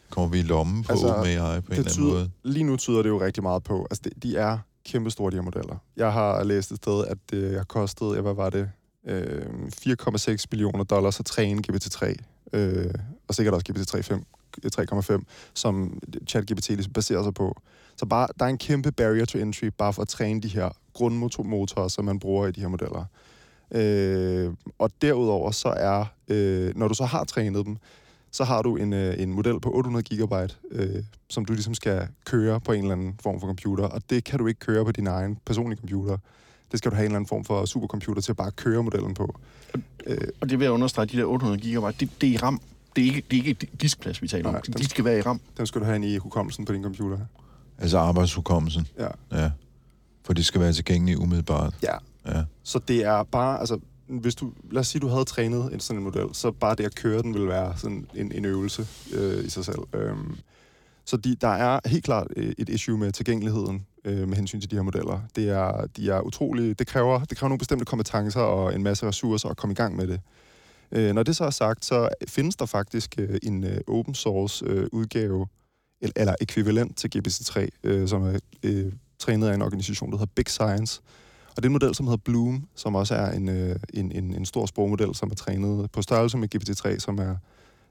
Kommer vi i lommen på Altså, OpenAI på en eller anden måde? Lige nu tyder det jo rigtig meget på, altså det, de er kæmpe store, de her modeller. Jeg har læst et sted, at det har kostet, ja, hvad var det, øh, 4,6 millioner dollars at træne GPT-3, øh, og sikkert også GPT-3 3,5, øh, som ChatGPT ligesom baserer sig på. Så bare, der er en kæmpe barrier to entry, bare for at træne de her grundmotorer, som man bruger i de her modeller. Øh, og derudover så er, øh, når du så har trænet dem, så har du en, øh, en model på 800 gigabyte, øh, som du ligesom skal køre på en eller anden form for computer, og det kan du ikke køre på din egen personlige computer. Det skal du have en eller anden form for supercomputer til at bare køre modellen på. Øh, Og det vil jeg understrege, de der 800 gigabyte, det, det er i RAM. Det er ikke, det er ikke diskplads, vi taler om. Nej, De, dem- de skal være i RAM. dem skal du have ind i hukommelsen på din computer. Altså arbejdshukommelsen. Ja. Ja. For det skal være tilgængeligt umiddelbart. Ja. Ja. Så det er bare, altså, hvis du, lad os sige, du havde trænet en sådan en model, så bare det at køre den vil være sådan en, en øvelse øh, i sig selv. Øhm, så de, der er helt klart øh, et issue med tilgængeligheden øh, med hensyn til de her modeller. Det er, de er utrolig, det kræver, det kræver nogle bestemte kompetencer og en masse ressourcer at komme i gang med det. Øh, når det så er sagt, så findes der faktisk øh, en øh, open source øh, udgave, eller, eller ekvivalent til GPT-3, øh, som er øh, trænet af en organisation, der hedder Big Science. Og det er en model, som hedder Bloom, som også er en, øh, en, en, en stor sprogmodel, som er trænet på størrelse med GPT-3, som er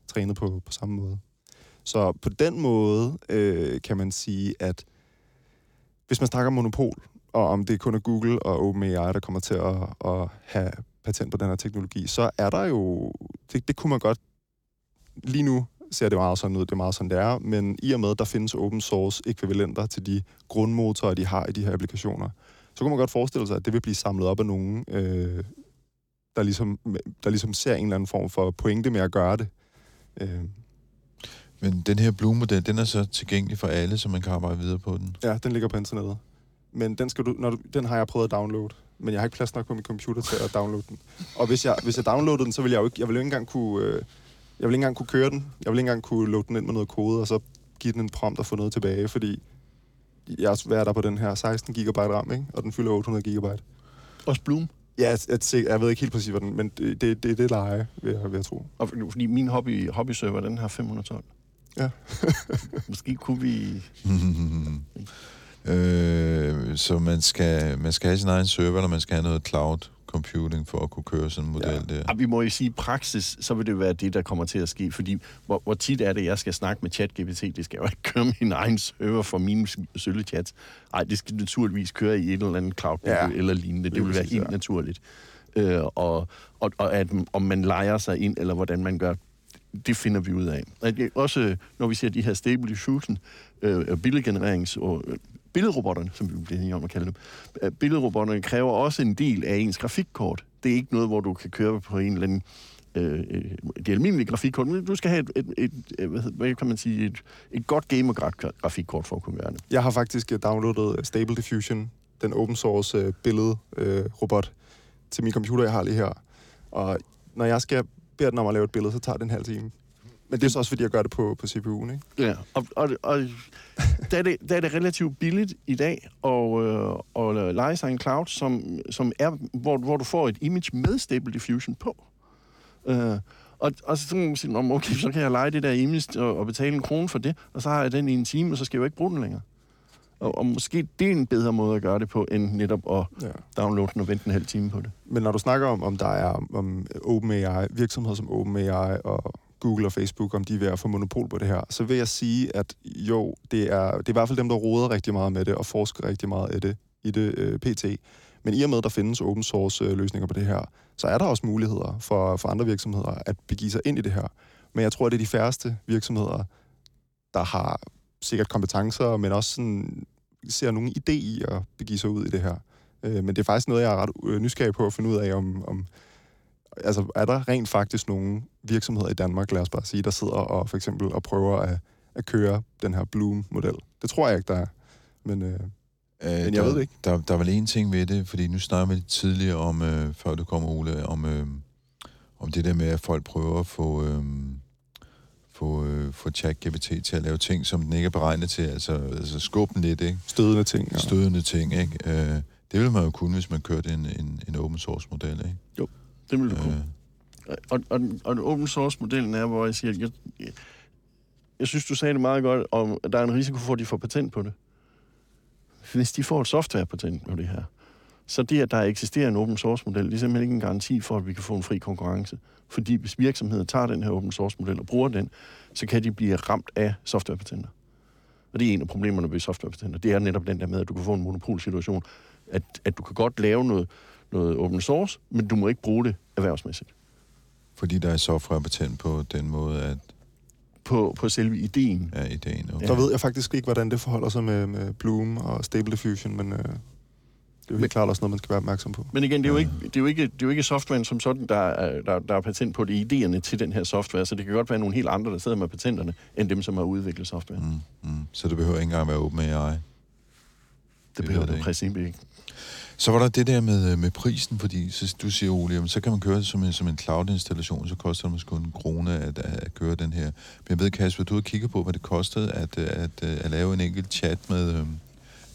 trænet på, på samme måde. Så på den måde øh, kan man sige, at hvis man snakker om monopol, og om det kun er Google og OpenAI, der kommer til at, at have patent på den her teknologi, så er der jo... Det, det kunne man godt... Lige nu ser det meget sådan ud, det er meget sådan, det er, men i og med, at der findes open source ekvivalenter til de grundmotorer, de har i de her applikationer, så kunne man godt forestille sig, at det vil blive samlet op af nogen, øh, der, ligesom, der ligesom ser en eller anden form for pointe med at gøre det. Øh, men den her Blue-model, den er så tilgængelig for alle, så man kan arbejde videre på den. ja, den ligger på internettet. Men den, skal du, når du, den har jeg prøvet at downloade, men jeg har ikke plads nok på min computer til at downloade den. Og hvis jeg, hvis jeg downloadede den, så ville jeg jo ikke, jeg ville ikke engang kunne, øh, jeg ville ikke engang kunne køre den. Jeg ville ikke engang kunne loade den ind med noget kode, og så give den en prompt og få noget tilbage, fordi jeg er der på den her 16 GB RAM, ikke? og den fylder 800 GB. Også Bloom. Ja, jeg, jeg, jeg ved ikke helt præcis, hvad den, men det, det, det er det leje, vil jeg, vil jeg tro. Og fordi min hobby, hobbyserver, den har 512. Ja. Måske kunne vi... øh, så man skal, man skal have sin egen server, når man skal have noget cloud computing for at kunne køre sådan en model Ja. ja. der. Ah, vi må jo sige, i praksis, så vil det være det, der kommer til at ske. Fordi hvor, hvor tit er det, jeg skal snakke med ChatGPT? Det skal jo ikke køre min egen server for mine sølle chats. Nej, det skal naturligvis køre i et eller andet cloud Ja. ja. eller lignende. Det Lige vil være helt ja. naturligt. Øh, og, og, og at, om man leger sig ind, eller hvordan man gør, det finder vi ud af. Og Også når vi ser de her stable diffusion, øh, billedgenererings- og øh, billedrobotterne, som vi bliver enige om at kalde dem, øh, billedrobotterne kræver også en del af ens grafikkort. Det er ikke noget, hvor du kan køre på en eller anden øh, øh det almindelige grafikkort, men du skal have et, et, et, øh, et hvad, kan man sige, et, et godt gamer-grafikkort for at kunne gøre det. Jeg har faktisk øh, downloadet Stable Diffusion, den open source øh, billede øh, robot, til min computer, jeg har lige her. Og når jeg skal beder den om at lave et billede, så tager det en halv time. Men det er så også, fordi jeg gør det på, på CPU'en, ikke? Ja, og, og, og der, er det, der er det relativt billigt i dag at, øh, at lege sig en cloud, som, som er, hvor, hvor du får et image med Stable Diffusion på. Øh, og, og så kan man sige, okay, så kan jeg lege det der image og, og betale en krone for det, og så har jeg den i en time, og så skal jeg jo ikke bruge den længere. Og, og måske det er en bedre måde at gøre det på, end netop at Ja. downloade den og vente en halv time på det. Men når du snakker om, om der er om OpenAI, virksomheder som OpenAI og Google og Facebook, om de er ved at få monopol på det her, så vil jeg sige, at jo, det er, det er i hvert fald dem, der roder rigtig meget med det og forsker rigtig meget i det, i det øh, pt. Men i og med, at der findes open source øh, løsninger på det her, så er der også muligheder for, for andre virksomheder at begive sig ind i det her. Men jeg tror, at det er de færreste virksomheder, der har sikkert kompetencer, men også sådan, ser nogen idé i at begive sig ud i det her. Øh, men det er faktisk noget, jeg er ret øh, nysgerrig på at finde ud af, om, om altså, er der rent faktisk nogle virksomheder i Danmark, lad os bare sige, der sidder og for eksempel og prøver at, at køre den her Bloom-model. Det tror jeg ikke, der er. Men øh, Øh, jeg der, ved det ikke. Der, der er vel en ting ved det, fordi nu snakker vi tidligere om, øh, før du kommer, Ole, om, øh, om det der med, at folk prøver at få, øh, få, øh, få ChatGPT til at lave ting, som den ikke er beregnet til, altså, altså skubbe den lidt, ikke? stødende ting. Ja. Stødende ting, ikke? Øh, det ville man jo kunne, hvis man kørte en, en, en open source model, ikke? Det vil du kunne. Øh, Og, og, og open source-modellen er, hvor jeg siger, jeg, jeg, jeg synes, du sagde det meget godt, om at der er en risiko for, at de får patent på det. Hvis de får et softwarepatent på det her, så det, at der eksisterer en open source-model, det er simpelthen ikke en garanti for, at vi kan få en fri konkurrence. Fordi hvis virksomheder tager den her open source-model og bruger den, så kan de blive ramt af softwarepatenter. Og det er en af problemerne ved softwarepatenter. Det er netop den der med, at du kan få en monopolsituation. At, at du kan godt lave noget, noget open source, men du må ikke bruge det erhvervsmæssigt. fordi der er softwarepatent på den måde, at på, på selve ideen. er ideen. Okay. Der ved jeg faktisk ikke, hvordan det forholder sig med, med Bloom og Stable Diffusion, men øh, jo helt klart også noget, man skal være opmærksom på. Men igen, det er jo ikke, det er jo ikke, det er jo ikke softwaren som sådan, der er, der, der er patent på det, idéerne til den her software, så det kan godt være nogle helt andre, der sidder med patenterne, end dem, som har udviklet software. Mm. Mm. Så det behøver ikke engang være OpenAI. Det behøver ved du det princippet ikke. Så var der det der med, med prisen, fordi så, du siger, Ole, så kan man køre det som en, som en cloud-installation, så koster det måske en krone at, at køre den her. Men jeg ved, Kasper, du har kigget på, hvad det kostede at, at, at, at lave en enkelt chat med, øhm,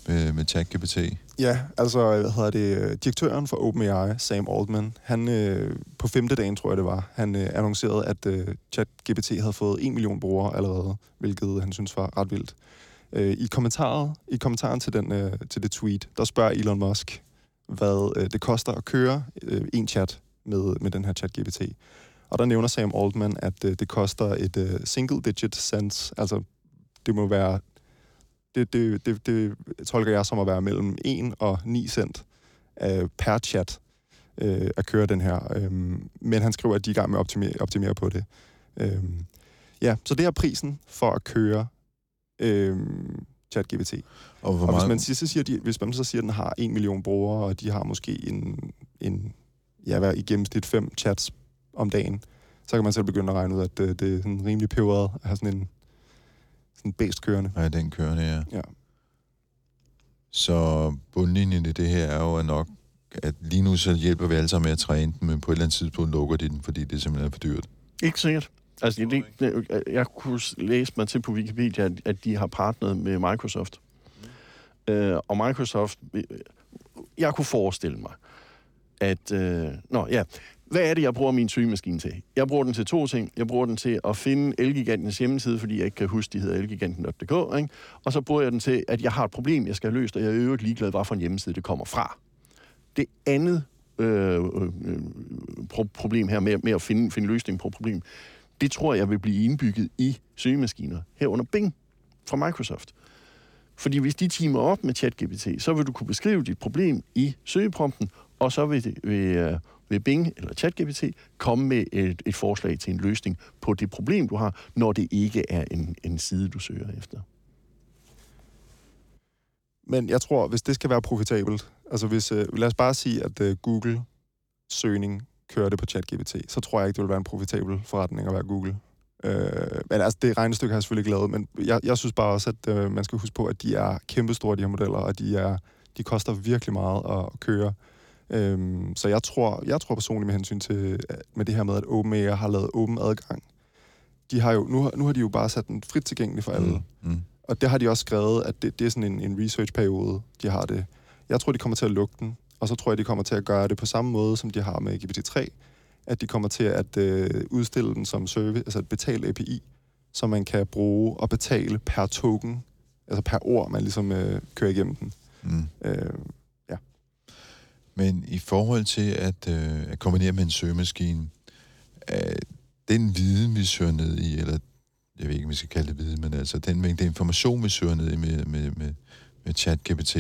med, med ChatGPT. Ja, altså, hvad hedder det, øh, direktøren for OpenAI, Sam Altman, han øh, på femte dagen, tror jeg det var, han øh, annoncerede, at øh, ChatGPT havde fået 1 million brugere allerede, hvilket han synes var ret vildt. Øh, I kommentaret, i kommentaren til, den, øh, til det tweet, der spørger Elon Musk, hvad øh, det koster at køre øh, en chat med, med den her ChatGPT. Og der nævner Sam Altman, at øh, det koster et øh, single digit cents, altså det må være det, det, det, det tolker jeg som at være mellem 1 og 9 cent øh, per chat øh, at køre den her. Øh, men han skriver, at de er i gang med at optimere, optimere på det. Øh, ja, så det er prisen for at køre øh, ChatGPT. Og hvor Og hvis man, siger, så siger de, hvis man så siger, at den har 1 million brugere, og de har måske en, en ja, hvad, i gennemsnit fem chats om dagen, så kan man selv begynde at regne ud, at det, det er sådan rimelig peberet at have sådan en sådan bæst kørende. Nej, den kørende, ja. Ja. Så bundlinjen i det her er jo nok, at lige nu så hjælper vi alle sammen med at træne den, men på et eller andet tidspunkt lukker de den, fordi det simpelthen er for dyrt. Ikke sikkert. Altså, det, jeg kunne læse mig til på Wikipedia, at, at de har partneret med Microsoft. Mm. Øh, og Microsoft, øh, jeg kunne forestille mig, at... Øh, nå, ja. Hvad er det, jeg bruger min søgemaskine til? Jeg bruger den til to ting. Jeg bruger den til at finde Elgigantens hjemmeside, fordi jeg ikke kan huske, de hedder elgiganten.dk. Ikke? Og så bruger jeg den til, at jeg har et problem, jeg skal have løst, og jeg er øvrigt ligeglad, hvad for en hjemmeside det kommer fra. Det andet øh, øh, øh, pro- problem her med, med at finde, finde løsning på problem, det tror jeg vil blive indbygget i søgemaskiner, herunder Bing fra Microsoft. Fordi hvis de timer op med ChatGPT, så vil du kunne beskrive dit problem i søgeprompten, og så vil, det, vil, øh, vil Bing eller ChatGPT komme med et, et forslag til en løsning på det problem, du har, når det ikke er en, en side, du søger efter. Men jeg tror, hvis det skal være profitabelt, altså hvis, øh, lad os bare sige, at øh, Google søgning kører det på ChatGPT, så tror jeg ikke, det vil være en profitabel forretning at være Google. Øh, men altså, det regnestykke har jeg selvfølgelig ikke lavet, men jeg, jeg synes bare også, at øh, man skal huske på, at de er kæmpestore, de her modeller, og de, er, de koster virkelig meget at køre. Øhm, så jeg tror, jeg tror personligt med hensyn til at- med det her med, at OpenAI har lavet åben adgang. De har jo, nu, har- nu har de jo bare sat den frit tilgængelig for alle. Mm. Mm. Og det har de også skrevet, at det, det er sådan en, en research-periode, de har det. Jeg tror, de kommer til at lukke den, og så tror jeg, de kommer til at gøre det på samme måde, som de har med GPT-3, at de kommer til at øh, udstille den som service, altså et betalt API, som man kan bruge og betale per token, altså per ord, man ligesom øh, kører igennem den. Mm. Øh, Men i forhold til at, øh, at kombinere med en søgemaskine, øh, den viden, vi søger ned i, eller jeg ved ikke, om vi skal kalde det viden, men altså den mængde information, vi søger ned i med, med, med, med ChatGPT,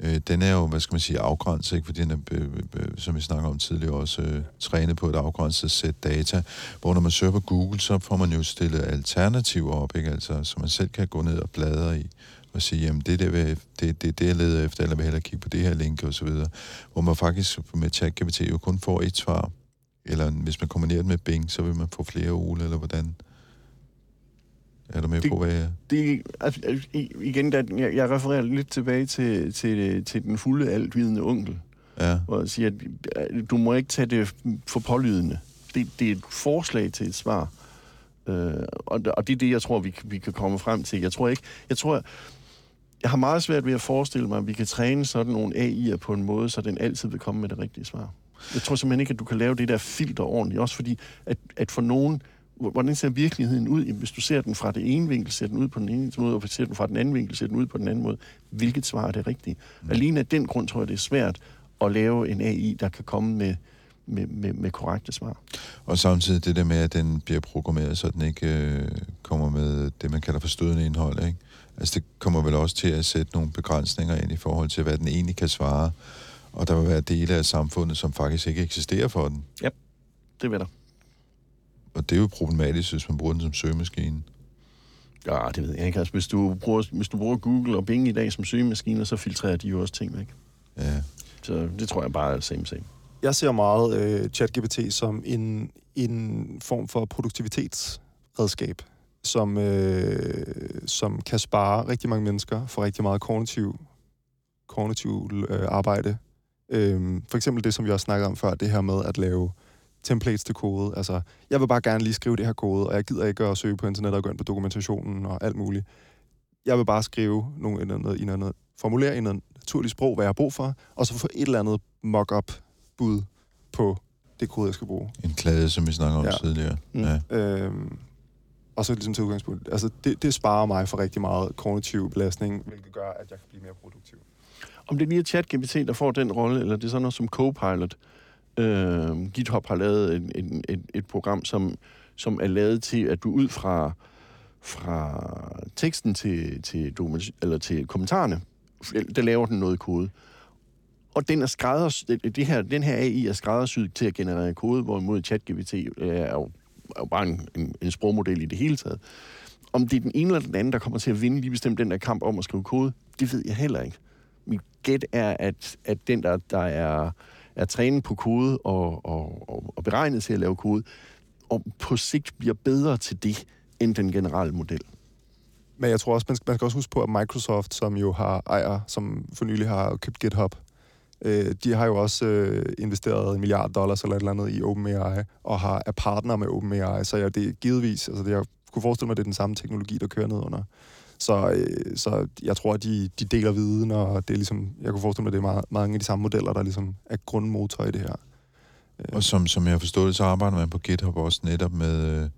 øh, den er jo, hvad skal man sige, afgrænset, ikke? fordi den er, øh, øh, øh, som vi snakker om tidligere, også øh, trænet på et afgrænset sæt data, hvor når man søger på Google, så får man jo stillet alternativer op, ikke? Altså, så man selv kan gå ned og bladre i, og sige, jamen det er det, det, det, det jeg leder efter, eller vil hellere kigge på det her link og så videre. Hvor man faktisk med ChatGPT jo kun får et svar. Eller hvis man kombinerer det med Bing, så vil man få flere Ole, eller hvordan? Er du med Det- på, hvad jeg... Det, altså, igen, da, jeg, jeg refererer lidt tilbage til, til, til den fulde altvidende onkel, Ja, hvor jeg siger, at øh, du må ikke tage det for pålydende. Det, det er et forslag til et svar. Øh, og, og det er det, jeg tror, vi, kan- vi kan komme frem til. Jeg tror ikke... Jeg tror, jeg har meget svært ved at forestille mig, at vi kan træne sådan nogle AI'er på en måde, så den altid vil komme med det rigtige svar. Jeg tror simpelthen ikke, at du kan lave det der filter ordentligt. Også fordi, at, at for nogen... hvor- Hvordan ser virkeligheden ud? Hvis du ser den fra det ene vinkel, ser den ud på den ene måde, og hvis du ser den fra den anden vinkel, ser den ud på den anden måde. Hvilket svar er det rigtige? Mm. Alene af den grund tror jeg, det er svært at lave en AI, der kan komme med, med, med, med korrekte svar. og samtidig det der med, at den bliver programmeret, så den ikke øh, kommer med det, man kalder for stødende indhold, ikke? Altså det kommer vel også til at sætte nogle begrænsninger ind i forhold til, hvad den egentlig kan svare. Og der vil være dele af samfundet, som faktisk ikke eksisterer for den. Det vil der. Og det er jo problematisk, hvis man bruger den som søgemaskine. Ja, det ved jeg ikke. Altså, hvis, du bruger, hvis du bruger Google og Bing i dag som søgemaskiner, så filtrerer de jo også ting væk. Ja. Så det tror jeg bare er same same. Jeg ser meget øh, ChatGPT som en, en form for produktivitetsredskab, som, øh, som kan spare rigtig mange mennesker for rigtig meget kognitiv, kognitiv øh, arbejde. Øh, for eksempel det, som vi også snakkede om før, det her med at lave templates til kode. Altså, jeg vil bare gerne lige skrive det her kode, og jeg gider ikke at søge på internettet og gå ind på dokumentationen og alt muligt. Jeg vil bare skrive nogle, noget, i noget, formulere i noget naturligt sprog, hvad jeg har brug for, og så få et eller andet mock-up bud på det kode, jeg skal bruge. En klade, som vi snakker om Ja. ja. tidligere. Mm. Mm. Ja. Øhm, og så ligesom til udgangspunkt. Altså, det, det sparer mig for rigtig meget kognitiv belastning, hvilket gør, at jeg kan blive mere produktiv. Om det lige er ChatGPT, der får den rolle, eller det er sådan noget som Copilot. Øh, GitHub har lavet et, et, et, et program, som, som er lavet til, at du ud fra, fra teksten til, til, dokument, eller til kommentarerne, der laver den noget kode. Og den er skrædders, det, det her, den her AI er skræddersyet til at generere kode, hvorimod ChatGPT øh, er jo, er jo bare en, en, en sprogmodel i det hele taget. Om det er den ene eller den anden, der kommer til at vinde lige bestemt den der kamp om at skrive kode, det ved jeg heller ikke. Mit gæt er, at, at den, der, der er, er trænet på kode og, og, og, og beregnet til at lave kode, og på sigt bliver bedre til det, end den generelle model. Men jeg tror også, man skal, man skal også huske på, at Microsoft, som jo har ejer, som for nylig har købt GitHub, øh, de har jo også øh, investeret en milliard dollars eller et eller andet i OpenAI, og har, er partner med OpenAI, så ja, det er givetvis, altså det, jeg kunne forestille mig, at det er den samme teknologi, der kører ned under. Så, øh, så jeg tror, at de, de deler viden, og det er ligesom, jeg kunne forestille mig, at det er meget, mange af de samme modeller, der ligesom er grundmotor i det her. Og som, som jeg har forstået det, så arbejder man på GitHub også netop med, øh,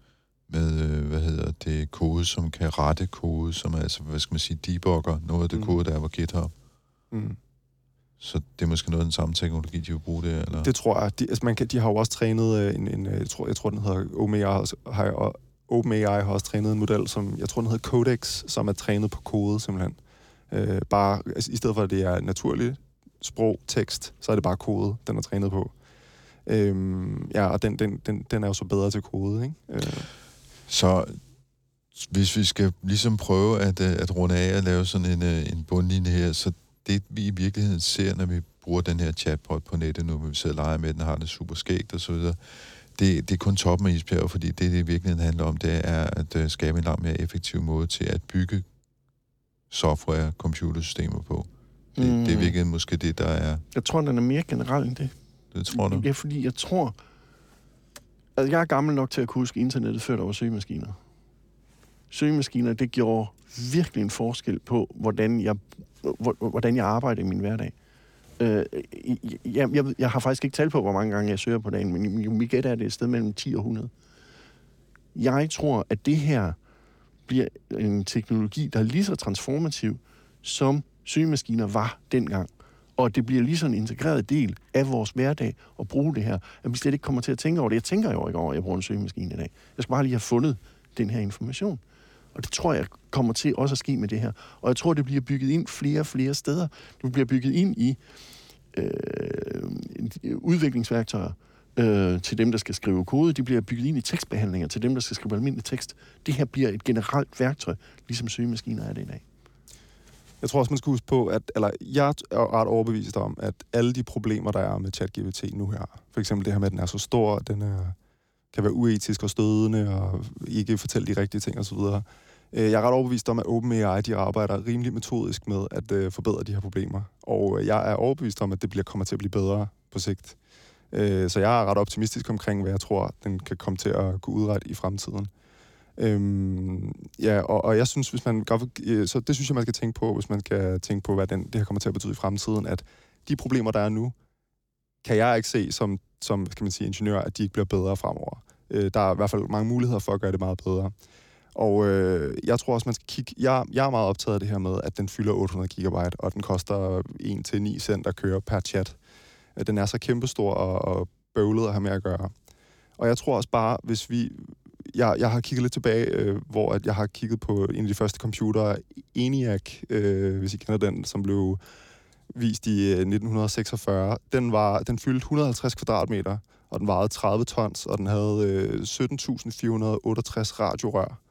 med øh, hvad hedder det, kode, som kan rette kode, som er, altså, hvad skal man sige, debugger noget af det Mm. kode, der er på GitHub. Mm. Så det er måske noget af den samme teknologi, de vil bruge det, eller? Det tror jeg. De, altså man kan, de har jo også trænet øh, en, en øh, jeg, tror, jeg tror, den hedder også- har, og OpenAI har også trænet en model, som jeg tror, den hedder Codex, som er trænet på kode simpelthen. Øh, bare, altså, I stedet for, at det er naturligt sprog, tekst, så er det bare kode, den er trænet på. Øhm, ja, og den, den, den, den er jo så bedre til kode, ikke? Øh, Så hvis vi skal ligesom prøve at, øh, at runde af og lave sådan en, øh, en bundlinje her, så det vi i virkeligheden ser, når vi bruger den her chatbot på nettet nu, hvor vi sidder og leger med den, og har det super skægt og så videre, det, det er kun toppen af isbjerget, fordi det, det i virkeligheden handler om, det er at øh, skabe en langt mere effektiv måde til at bygge software, computersystemer på. Det, mm. det er virkelig måske det, der er, Jeg tror, den er mere generel end det. det tror du? Ja, fordi jeg tror... Altså, jeg er gammel nok til at kunne huske internettet, før der var søgemaskiner. Søgemaskiner, det gjorde virkelig en forskel på, hvordan jeg, hvor- hvordan jeg arbejder i min hverdag. Øh, øh, jeg, jeg, jeg har faktisk ikke talt på, hvor mange gange jeg søger på dagen, men mit- gæt er, det er et sted mellem 10 og 100. Jeg tror, at det her bliver en teknologi, der er lige så transformativ, som søgemaskiner var dengang. Og det bliver lige så en integreret del af vores hverdag at bruge det her, at vi slet ikke kommer til at tænke over det. Jeg tænker jo ikke over, at jeg bruger en søgemaskine i dag. Jeg skal bare lige have fundet den her information. Og det tror jeg kommer til også at ske med det her. Og jeg tror, det bliver bygget ind flere og flere steder. Det bliver bygget ind i øh, udviklingsværktøjer øh, til dem, der skal skrive kode. De bliver bygget ind i tekstbehandlinger til dem, der skal skrive almindelig tekst. Det her bliver et generelt værktøj, ligesom søgemaskiner er det i dag. Jeg tror også, man skal huske på, at eller jeg er ret overbevist om, at alle de problemer, der er med ChatGPT nu her, for eksempel det her med, at den er så stor, at den er, kan være uetisk og stødende, og ikke fortælle de rigtige ting osv., Øh, jeg er ret overbevist om, at OpenAI de arbejder rimelig metodisk med at øh, forbedre de her problemer. Og øh, jeg er overbevist om, at det bliver, kommer til at blive bedre på sigt. Øh, så jeg er ret optimistisk omkring, hvad jeg tror, den kan komme til at kunne udrette i fremtiden. Øhm, ja, og, og jeg synes, hvis man øh, så det synes jeg, man skal tænke på, hvis man skal tænke på, hvad den, det her kommer til at betyde i fremtiden, at de problemer, der er nu, kan jeg ikke se som, som kan man sige, ingeniør, at de ikke bliver bedre fremover. Øh, der er i hvert fald mange muligheder for at gøre det meget bedre. Og øh, jeg tror også, man skal kigge... Jeg, jeg er meget optaget af det her med, at den fylder 800 gigabyte, og den koster 1-9 cent at køre per chat. Øh, den er så kæmpestor og, og bøvlet at have med at gøre. Og jeg tror også bare, hvis vi... Jeg, jeg har kigget lidt tilbage, øh, hvor at jeg har kigget på en af de første computere, ENIAC, øh, hvis I kender den, som blev vist i øh, 1946. Den, var, den fyldte 150 kvadratmeter, og den vejede 30 tons, og den havde øh, 17.468 radiorør.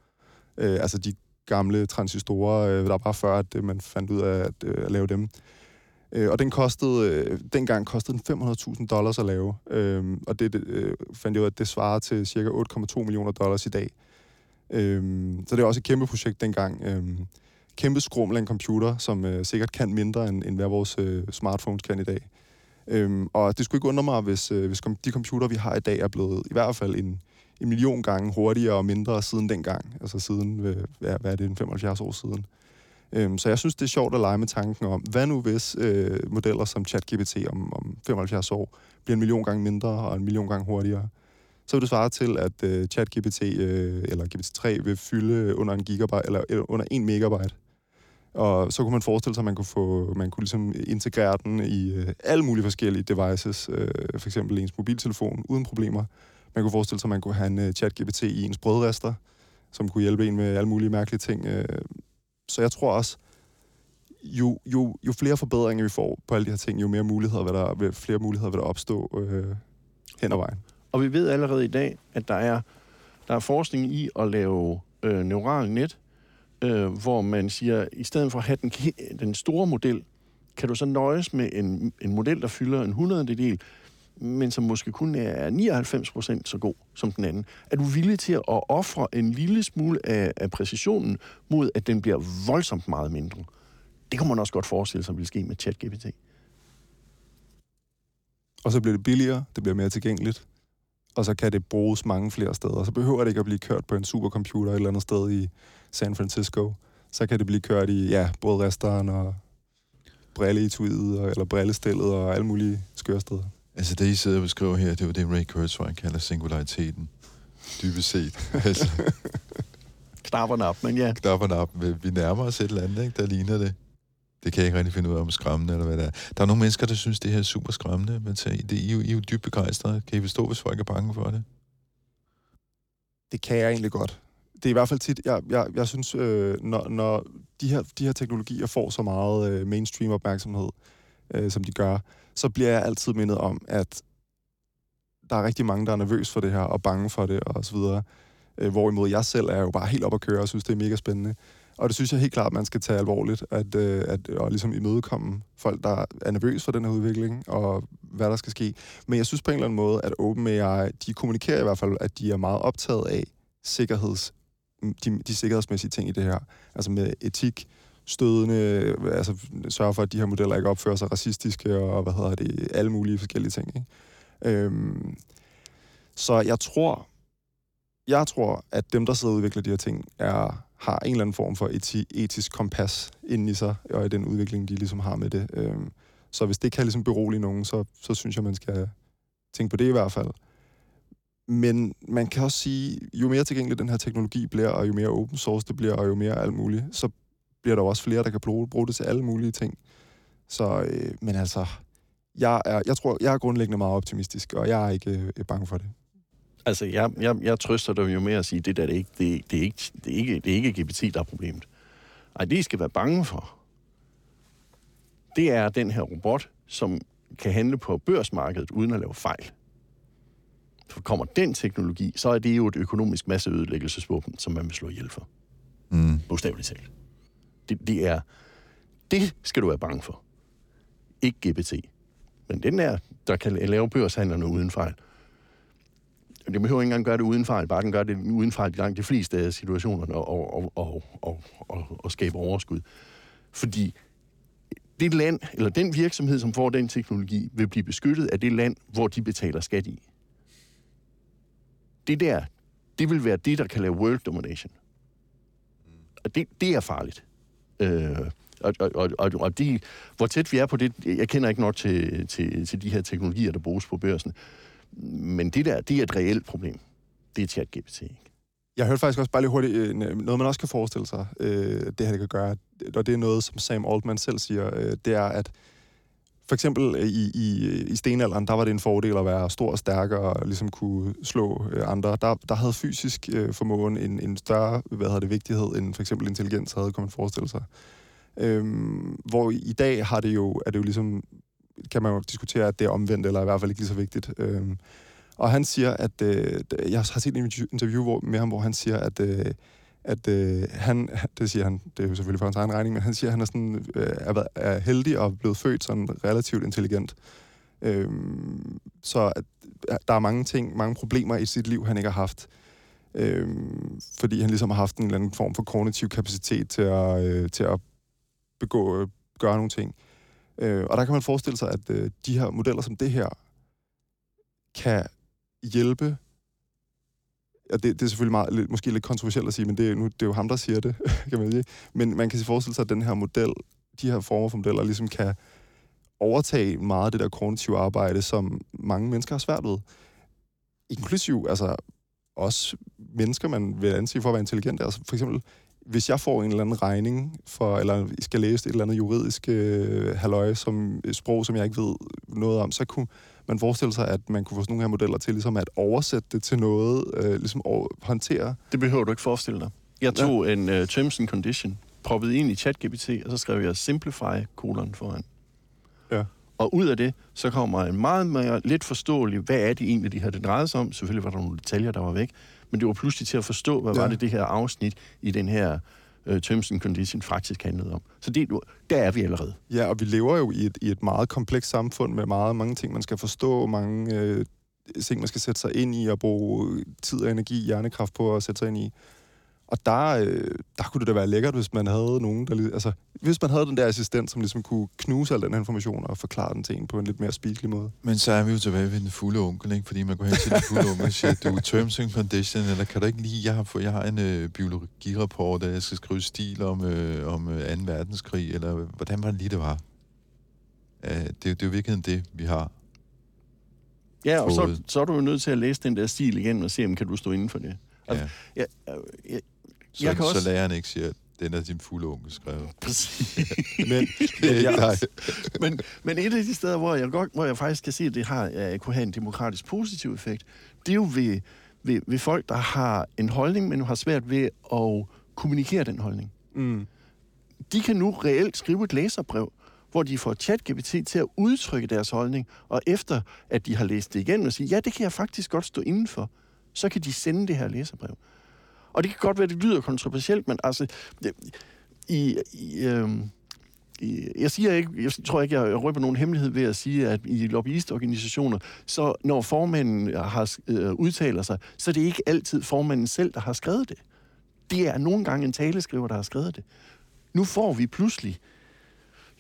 Øh, altså de gamle transistorer, øh, der var før, at øh, man fandt ud af at, øh, at lave dem. Øh, og den kostede, øh, dengang kostede den 500.000 dollars at lave. Øh, og det, øh, fandt jeg ud af, at det svarer til cirka 8,2 millioner dollars i dag. Øh, så det er også et kæmpe projekt dengang. Øh, kæmpe skrummel af en computer, som øh, sikkert kan mindre, end, end hvad vores øh, smartphones kan i dag. Øhm, og det skulle ikke undre mig, hvis, øh, hvis de computer, vi har i dag, er blevet i hvert fald en, en million gange hurtigere og mindre siden dengang. Altså siden, øh, hvad, hvad er det, en 75 år siden. Øhm, så jeg synes, det er sjovt at lege med tanken om, hvad nu hvis øh, modeller som ChatGPT om, om 75 år bliver en million gange mindre og en million gange hurtigere? Så vil det svare til, at øh, ChatGPT øh, eller GPT-3 vil fylde under en gigabyte, eller, eller under en megabyte. Og så kunne man forestille sig, at man kunne, få, man kunne ligesom integrere den i øh, alle mulige forskellige devices, øh, for eksempel ens mobiltelefon, uden problemer. Man kunne forestille sig, at man kunne have en øh, chat-GPT i ens brødrester, som kunne hjælpe en med alle mulige mærkelige ting. Øh. Så jeg tror også, jo, jo, jo flere forbedringer vi får på alle de her ting, jo mere muligheder vil der, flere muligheder vil der opstå øh, hen ad vejen. Og vi ved allerede i dag, at der er, der er forskning i at lave øh, neural net, øh, hvor man siger, at i stedet for at have den, den store model, kan du så nøjes med en, en model, der fylder en hundrededel del, men som måske kun er 99% så god som den anden. Er du villig til at ofre en lille smule af, af præcisionen mod, at den bliver voldsomt meget mindre? Det kunne man også godt forestille sig vil ske med ChatGPT. Og så bliver det billigere, det bliver mere tilgængeligt, og så kan det bruges mange flere steder. Så behøver det ikke at blive kørt på en supercomputer et eller andet sted i San Francisco. Så kan det blive kørt i, ja, både restaurant og brilleetuiet, og- eller brillestillet og alle mulige skøre steder. Altså det, I sidder og beskriver her, det er jo det, Ray Kurzweil kalder singulariteten. Dybest set. altså, Knapperne op, men ja. knap og nap. Vi nærmer os et eller andet, ikke, der ligner det. Det kan jeg ikke rigtig finde ud af om skræmmende, eller hvad det er. Der er nogle mennesker, der synes, det her er super skræmmende, men så, det, I, er jo, I er jo dybt begejstrede. Kan I forstå, hvis folk er bange for det? Det kan jeg egentlig godt. Det er i hvert fald tit, jeg, jeg, jeg synes, øh, når, når de, her, de her teknologier får så meget øh, mainstream opmærksomhed, øh, som de gør, så bliver jeg altid mindet om, at der er rigtig mange, der er nervøs for det her, og bange for det, og så videre. Øh, hvorimod jeg selv er jo bare helt op at køre, og synes, det er mega spændende. Og det synes jeg helt klart, man skal tage alvorligt, at, øh, at og ligesom imødekomme folk, der er nervøs for den her udvikling, og hvad der skal ske. Men jeg synes på en eller anden måde, at OpenAI, de kommunikerer i hvert fald, at de er meget optaget af sikkerheds, de, de sikkerhedsmæssige ting i det her. Altså med etik, stødende, altså sørge for, at de her modeller ikke opfører sig racistiske, og hvad hedder det, alle mulige forskellige ting. Ikke? Øhm, så jeg tror, jeg tror, at dem, der sidder og udvikler de her ting, er, har en eller anden form for eti, etisk kompas inden i sig, og i den udvikling, de ligesom har med det. Øhm, så hvis det kan ligesom berolige nogen, så, så synes jeg, man skal tænke på det i hvert fald. Men man kan også sige, jo mere tilgængelig den her teknologi bliver, og jo mere open source det bliver, og jo mere alt muligt, så bliver der jo også flere, der kan bruge, bruge det til alle mulige ting. Så, øh, men altså, jeg, er, jeg tror, jeg er grundlæggende meget optimistisk, og jeg er ikke øh, bange for det. Altså, jeg, jeg, jeg trøster dig jo med at sige, det der det er ikke, det, det, er ikke, det, er ikke, det er ikke GPT, der er problemet. Ej, det I skal være bange for, det er den her robot, som kan handle på børsmarkedet uden at lave fejl. For kommer den teknologi, så er det jo et økonomisk masseødelæggelsesvåben, som man vil slå ihjel for. Mm. Bogstaveligt talt. Det, det er... Det skal du være bange for. Ikke GPT. Men den der, der kan lave børshandlerne uden fejl. Det behøver ikke engang gøre det uden fejl, bare den gør det uden fejl i langt de fleste af situationerne og, og, og, og, og, og skabe overskud. Fordi det land, eller den virksomhed, som får den teknologi, vil blive beskyttet af det land, hvor de betaler skat i. Det der, det vil være det, der kan lave world domination. Og det, det er farligt. Øh, og, og, og, og, og de, hvor tæt vi er på det, jeg kender ikke nok til, til, til de her teknologier, der bruges på børsen. Men det der, det er et reelt problem. Det er chat-GPT, ikke? Jeg hørte faktisk også bare lige hurtigt, øh, noget man også kan forestille sig, øh, det her det kan gøre, og det er noget, som Sam Altman selv siger, øh, det er, at for eksempel øh, i, i, øh, i stenalderen, der var det en fordel at være stor og stærk og ligesom kunne slå øh, andre. Der, der havde fysisk øh, formåen en, en større hvad hedder det, vigtighed, end for eksempel intelligens havde, kunne man forestille sig. Øhm, hvor i dag har det jo, er det jo ligesom, kan man jo diskutere, at det er omvendt, eller i hvert fald ikke lige så vigtigt. Øhm, og han siger, at øh, jeg har set en interview hvor, med ham, hvor han siger, at, øh, at øh, han, det siger han, det er jo selvfølgelig for hans egen regning, men han siger, at han er, sådan, øh, er, er heldig og blevet født sådan relativt intelligent. Øh, så at, der er mange ting, mange problemer i sit liv, han ikke har haft. Øh, fordi han ligesom har haft en eller anden form for kognitiv kapacitet til at, øh, til at begå, øh, gøre nogle ting. Øh, og der kan man forestille sig, at øh, de her modeller som det her kan hjælpe og det, det er selvfølgelig meget, lidt, måske lidt kontroversielt at sige, men det, nu, det er jo ham, der siger det, kan man sige. Men man kan se forestille sig, at den her model, de her former for modeller, ligesom kan overtage meget af det der kognitive arbejde, som mange mennesker har svært ved. Inklusiv, altså også mennesker, man vil anse for at være intelligente. Altså for eksempel, hvis jeg får en eller anden regning for, eller skal læse et eller andet juridisk øh, halløj, som sprog, som jeg ikke ved noget om, så kunne man forestille sig, at man kunne få sådan nogle her modeller til ligesom at oversætte det til noget, øh, ligesom at håndtere. Det behøver du ikke forestille dig. Jeg tog ja. en uh, terms and condition, proppede ind i ChatGPT, og så skrev jeg simplify kolon foran. Ja. Og ud af det, så kommer en meget mere lidt forståelig, hvad er det egentlig, de her det drejede sig om. Selvfølgelig var der nogle detaljer, der var væk, men det var pludselig til at forstå, hvad. Ja. var det, det her afsnit i den her øh, terms and condition faktisk handlede om. Så det, der er vi allerede. Ja, og vi lever jo i et, i et meget komplekst samfund med meget mange ting, man skal forstå, mange øh, ting, man skal sætte sig ind i og bruge tid og energi, hjernekraft på at sætte sig ind i. Og der, øh, der kunne det da være lækkert, hvis man havde nogen, der... Altså, hvis man havde den der assistent, som ligesom kunne knuse al den her information og forklare den til en på en lidt mere spiselig måde. Men så er vi jo tilbage ved den fulde onkel, ikke? Fordi man går hen til den fulde onkel og siger, du terms and condition, eller kan du ikke lige, jeg har, fået, jeg har en øh, biologirapport, der jeg skal skrive stil om, øh, om øh, 2. verdenskrig, eller hvordan var det lige, det var? Uh, det, er jo- det er jo virkelig det, vi har. Ja, og så, så er du jo nødt til at læse den der stil igen og se, om kan du stå inden for det. Altså, Ja. Ja, jeg, jeg, Så, Jeg kan så også- læreren ikke siger, den er din fulde onkel skrevet. Men, Det er men, men et af de steder, hvor jeg, godt, hvor jeg faktisk kan se, at det har, uh, kunne have en demokratisk positiv effekt, det er jo ved, ved, ved folk, der har en holdning, men har svært ved at kommunikere den holdning. mm, De kan nu reelt skrive et læserbrev, hvor de får ChatGPT til at udtrykke deres holdning, og efter at de har læst det igen og sige, ja, det kan jeg faktisk godt stå indenfor, så kan de sende det her læserbrev. Og det kan godt være, at det lyder kontroversielt, men altså, i, i, øh, i, jeg siger ikke, jeg tror ikke, jeg røber nogen hemmelighed ved at sige, at i lobbyistorganisationer, så når formanden har øh, udtaler sig, så er det ikke altid formanden selv, der har skrevet det. Det er nogle gange en taleskriver, der har skrevet det. Nu får vi pludselig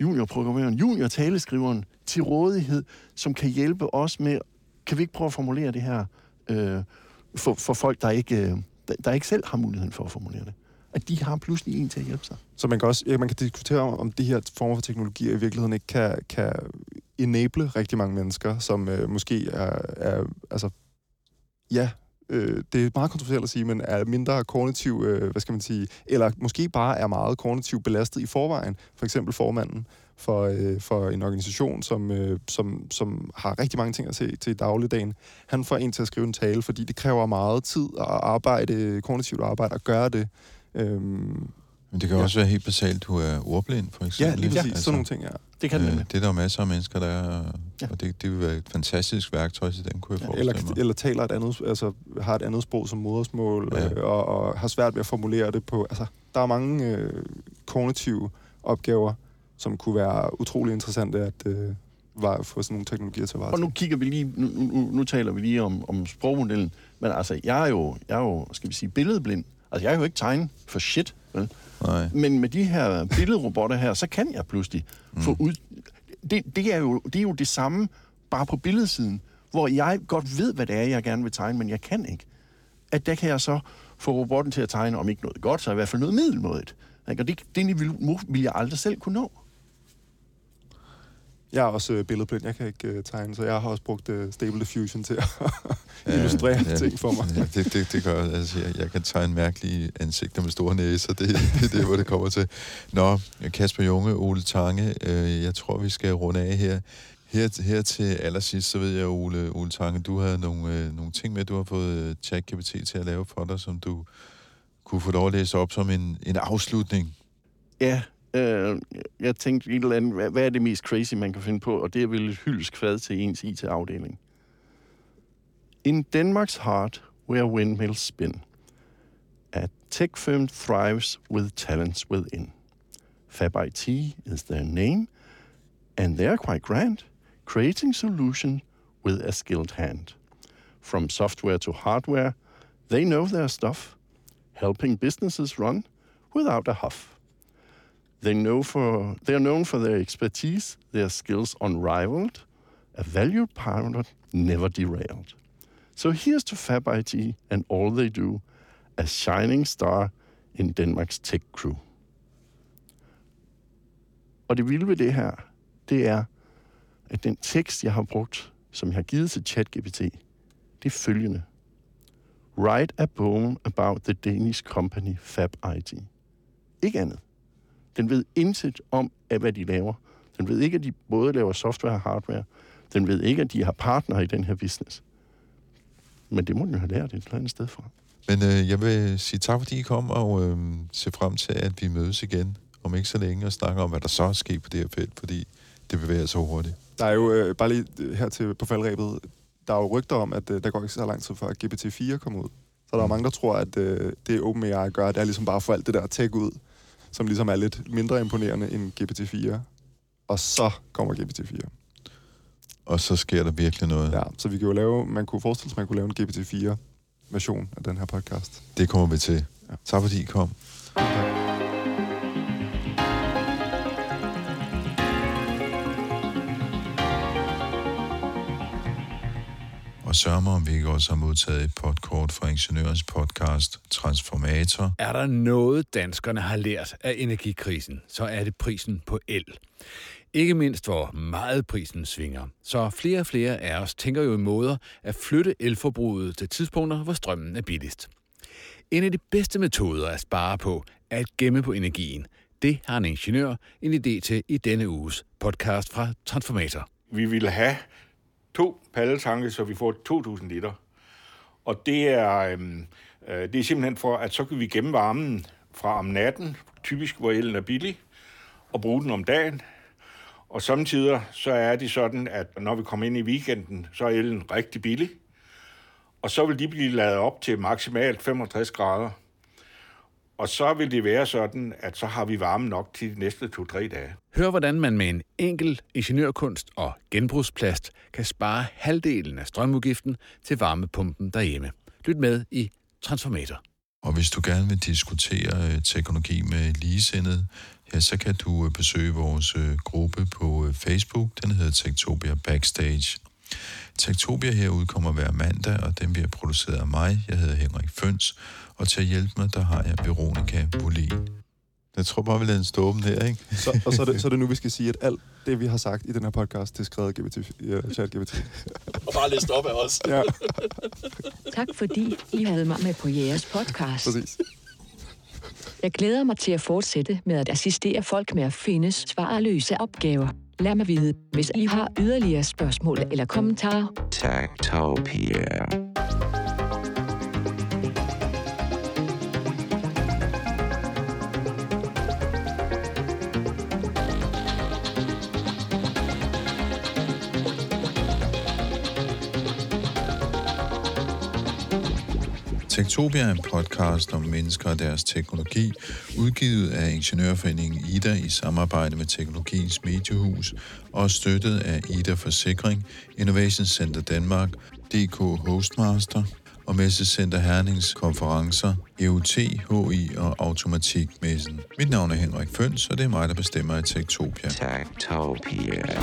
juniorprogrammøren, junior-taleskriveren til rådighed, som kan hjælpe os med, kan vi ikke prøve at formulere det her øh, for, for folk, der ikke, øh, der, ikke selv har muligheden for at formulere det. At de har pludselig en til at hjælpe sig. Så man kan også ja, man kan diskutere, om, om de her former for teknologier i virkeligheden ikke kan, kan enable rigtig mange mennesker, som øh, måske er, er altså, ja, øh, det er meget kontroversielt at sige, men er mindre kognitiv, øh, hvad skal man sige, eller måske bare er meget kognitivt belastet i forvejen. For eksempel formanden for, øh, for en organisation, som, øh, som, som har rigtig mange ting at se til i dagligdagen. Han får en til at skrive en tale, fordi det kræver meget tid og arbejde, kognitivt arbejde at gøre det. Øhm, Men det kan Ja. også være helt basalt, du er ordblind, for ja, eksempel. lige ikke? præcis. Sådan nogle ting, ja. Det kan det øh, nemlig. det er der jo masser af mennesker, der er, Ja. og det, det vil være et fantastisk værktøj til den, kunne jeg Ja, eller, mig. eller taler et andet, altså har et andet sprog som modersmål, Ja. ja. øh, og, og har svært ved at formulere det på... Altså, der er mange øh, kognitive opgaver, som kunne være utrolig interessante at øh, var, få sådan nogle teknologier til at Og varetage. nu kigger vi lige, nu, nu, nu taler vi lige om, om sprogmodellen, men altså, jeg er jo, jeg er jo, skal vi sige, billedblind. Altså, jeg er jo ikke tegnet for shit, vel? Nej. Men med de her billedrobotter her, så kan jeg pludselig mm. få ud... Det, det, er jo, det er jo det samme, bare på billedsiden, hvor jeg godt ved, hvad det er, jeg gerne vil tegne, men jeg kan ikke. At der kan jeg så få robotten til at tegne, om ikke noget godt, så i hvert fald noget middelmådigt. Ikke? Og det, det niveau vil jeg aldrig selv kunne nå. Jeg er også øh, billedblind, jeg kan ikke øh, tegne, så jeg har også brugt øh, Stable Diffusion til at illustrere ja, ting for mig. Ja, det, det, det gør jeg. Altså, jeg, jeg kan tegne mærkelige ansigter med store næser. Det, det er det, hvor det kommer til. Nå, Kasper Junge, Ole Tange, øh, jeg tror, vi skal runde af her. Her, her til allersidst, så ved jeg, Ole, Ole Tange, du har nogle, øh, nogle ting med, du har fået øh, ChatGPT til at lave for dig, som du kunne få lov at læse op som en, en afslutning. Ja, øh, jeg tænkte et eller andet, hvad, hvad er det mest crazy, man kan finde på? Og det er vel et hyldskvad til ens IT-afdeling. In Denmark's heart, where windmills spin, a tech firm thrives with talents within. FabIT is their name, and they're quite grand, creating solutions with a skilled hand. From software to hardware, they know their stuff, helping businesses run without a huff. They know for, they are known for their expertise, their skills unrivaled, a valued partner never derailed. So here's to FabIT and all they do, a shining star in Danmarks tech crew. Og det vilde ved det her, det er, at den tekst, jeg har brugt, som jeg har givet til ChatGPT, det er følgende. Write a poem about the Danish company FabIT. Ikke andet. Den ved intet om, af hvad de laver. Den ved ikke, at de både laver software og hardware. Den ved ikke, at de har partnere i den her business. Men det må den jo have lært et eller andet sted fra. Men øh, jeg vil sige tak, fordi I kom, og øh, se frem til, at vi mødes igen om ikke så længe og snakker om, hvad der så er sket på det her felt, fordi det bevæger sig hurtigt. Der er jo, øh, bare lige øh, her til på faldrebet, der er jo rygter om, at øh, der går ikke så lang tid før GPT-4 kommer ud. Så der er Mm. mange, der tror, at øh, det OpenAI gør, det er ligesom bare få alt det der tech ud, som ligesom er lidt mindre imponerende end GPT-4. Og så kommer GPT-4. Og så sker der virkelig noget. Ja, så vi kan jo lave, man kunne forestille sig, man kunne lave en GPT-4-version af den her podcast. Det kommer vi til. Ja. Tak fordi I kom. Og sørg mig, om vi ikke også har modtaget et podkort fra Ingeniørens podcast Transformator. Er der noget, danskerne har lært af energikrisen, så er det prisen på el. Ikke mindst, hvor meget prisen svinger. Så flere og flere af os tænker jo i måder at flytte elforbruget til tidspunkter, hvor strømmen er billigst. En af de bedste metoder at spare på er at gemme på energien. Det har en ingeniør en idé til i denne uges podcast fra Transformator. Vi ville have to palletanke, så vi får 2.000 liter. Og det er, øhm, øh, det er simpelthen for, at så kan vi gemme varmen fra om natten, typisk hvor elen er billig, og bruge den om dagen. Og samtidig så er det sådan, at når vi kommer ind i weekenden, så er elen rigtig billig. Og så vil de blive lavet op til maksimalt 65 grader. Og så vil det være sådan, at så har vi varme nok til de næste 2-3 dage. Hør, hvordan man med en enkel ingeniørkunst og genbrugsplast kan spare halvdelen af strømudgiften til varmepumpen derhjemme. Lyt med i Transformator. Og hvis du gerne vil diskutere øh, teknologi med ligesindede, ja, så kan du øh, besøge vores øh, gruppe på Facebook. Den hedder Tektopia Backstage. Tektopia her udkommer hver mandag, og den bliver produceret af mig. Jeg hedder Henrik Føns, og til at hjælpe mig, der har jeg Veronika Bolin. Jeg tror bare, vi lader den stå åben her, ikke? Så, og så er, det, så er det nu, vi skal sige, at alt det, vi har sagt i den her podcast, det er skrevet GPT, ja, chat-GPT. Og bare læst op af os. Ja, Tak fordi I havde mig med på jeres podcast. præcis. Jeg glæder mig til at fortsætte med at assistere folk med at finde svarløse opgaver. Lad mig vide, hvis I har yderligere spørgsmål eller kommentarer. Techtopia. Tektopia er en podcast om mennesker og deres teknologi, udgivet af Ingeniørforeningen Ida i samarbejde med Teknologiens Mediehus og støttet af Ida Forsikring, Innovation Center Danmark, DK Hostmaster og Messecenter Hernings konferencer, EUT, HI og Automatikmessen. Mit navn er Henrik Føns, og det er mig, der bestemmer i Tektopia. Tektopia.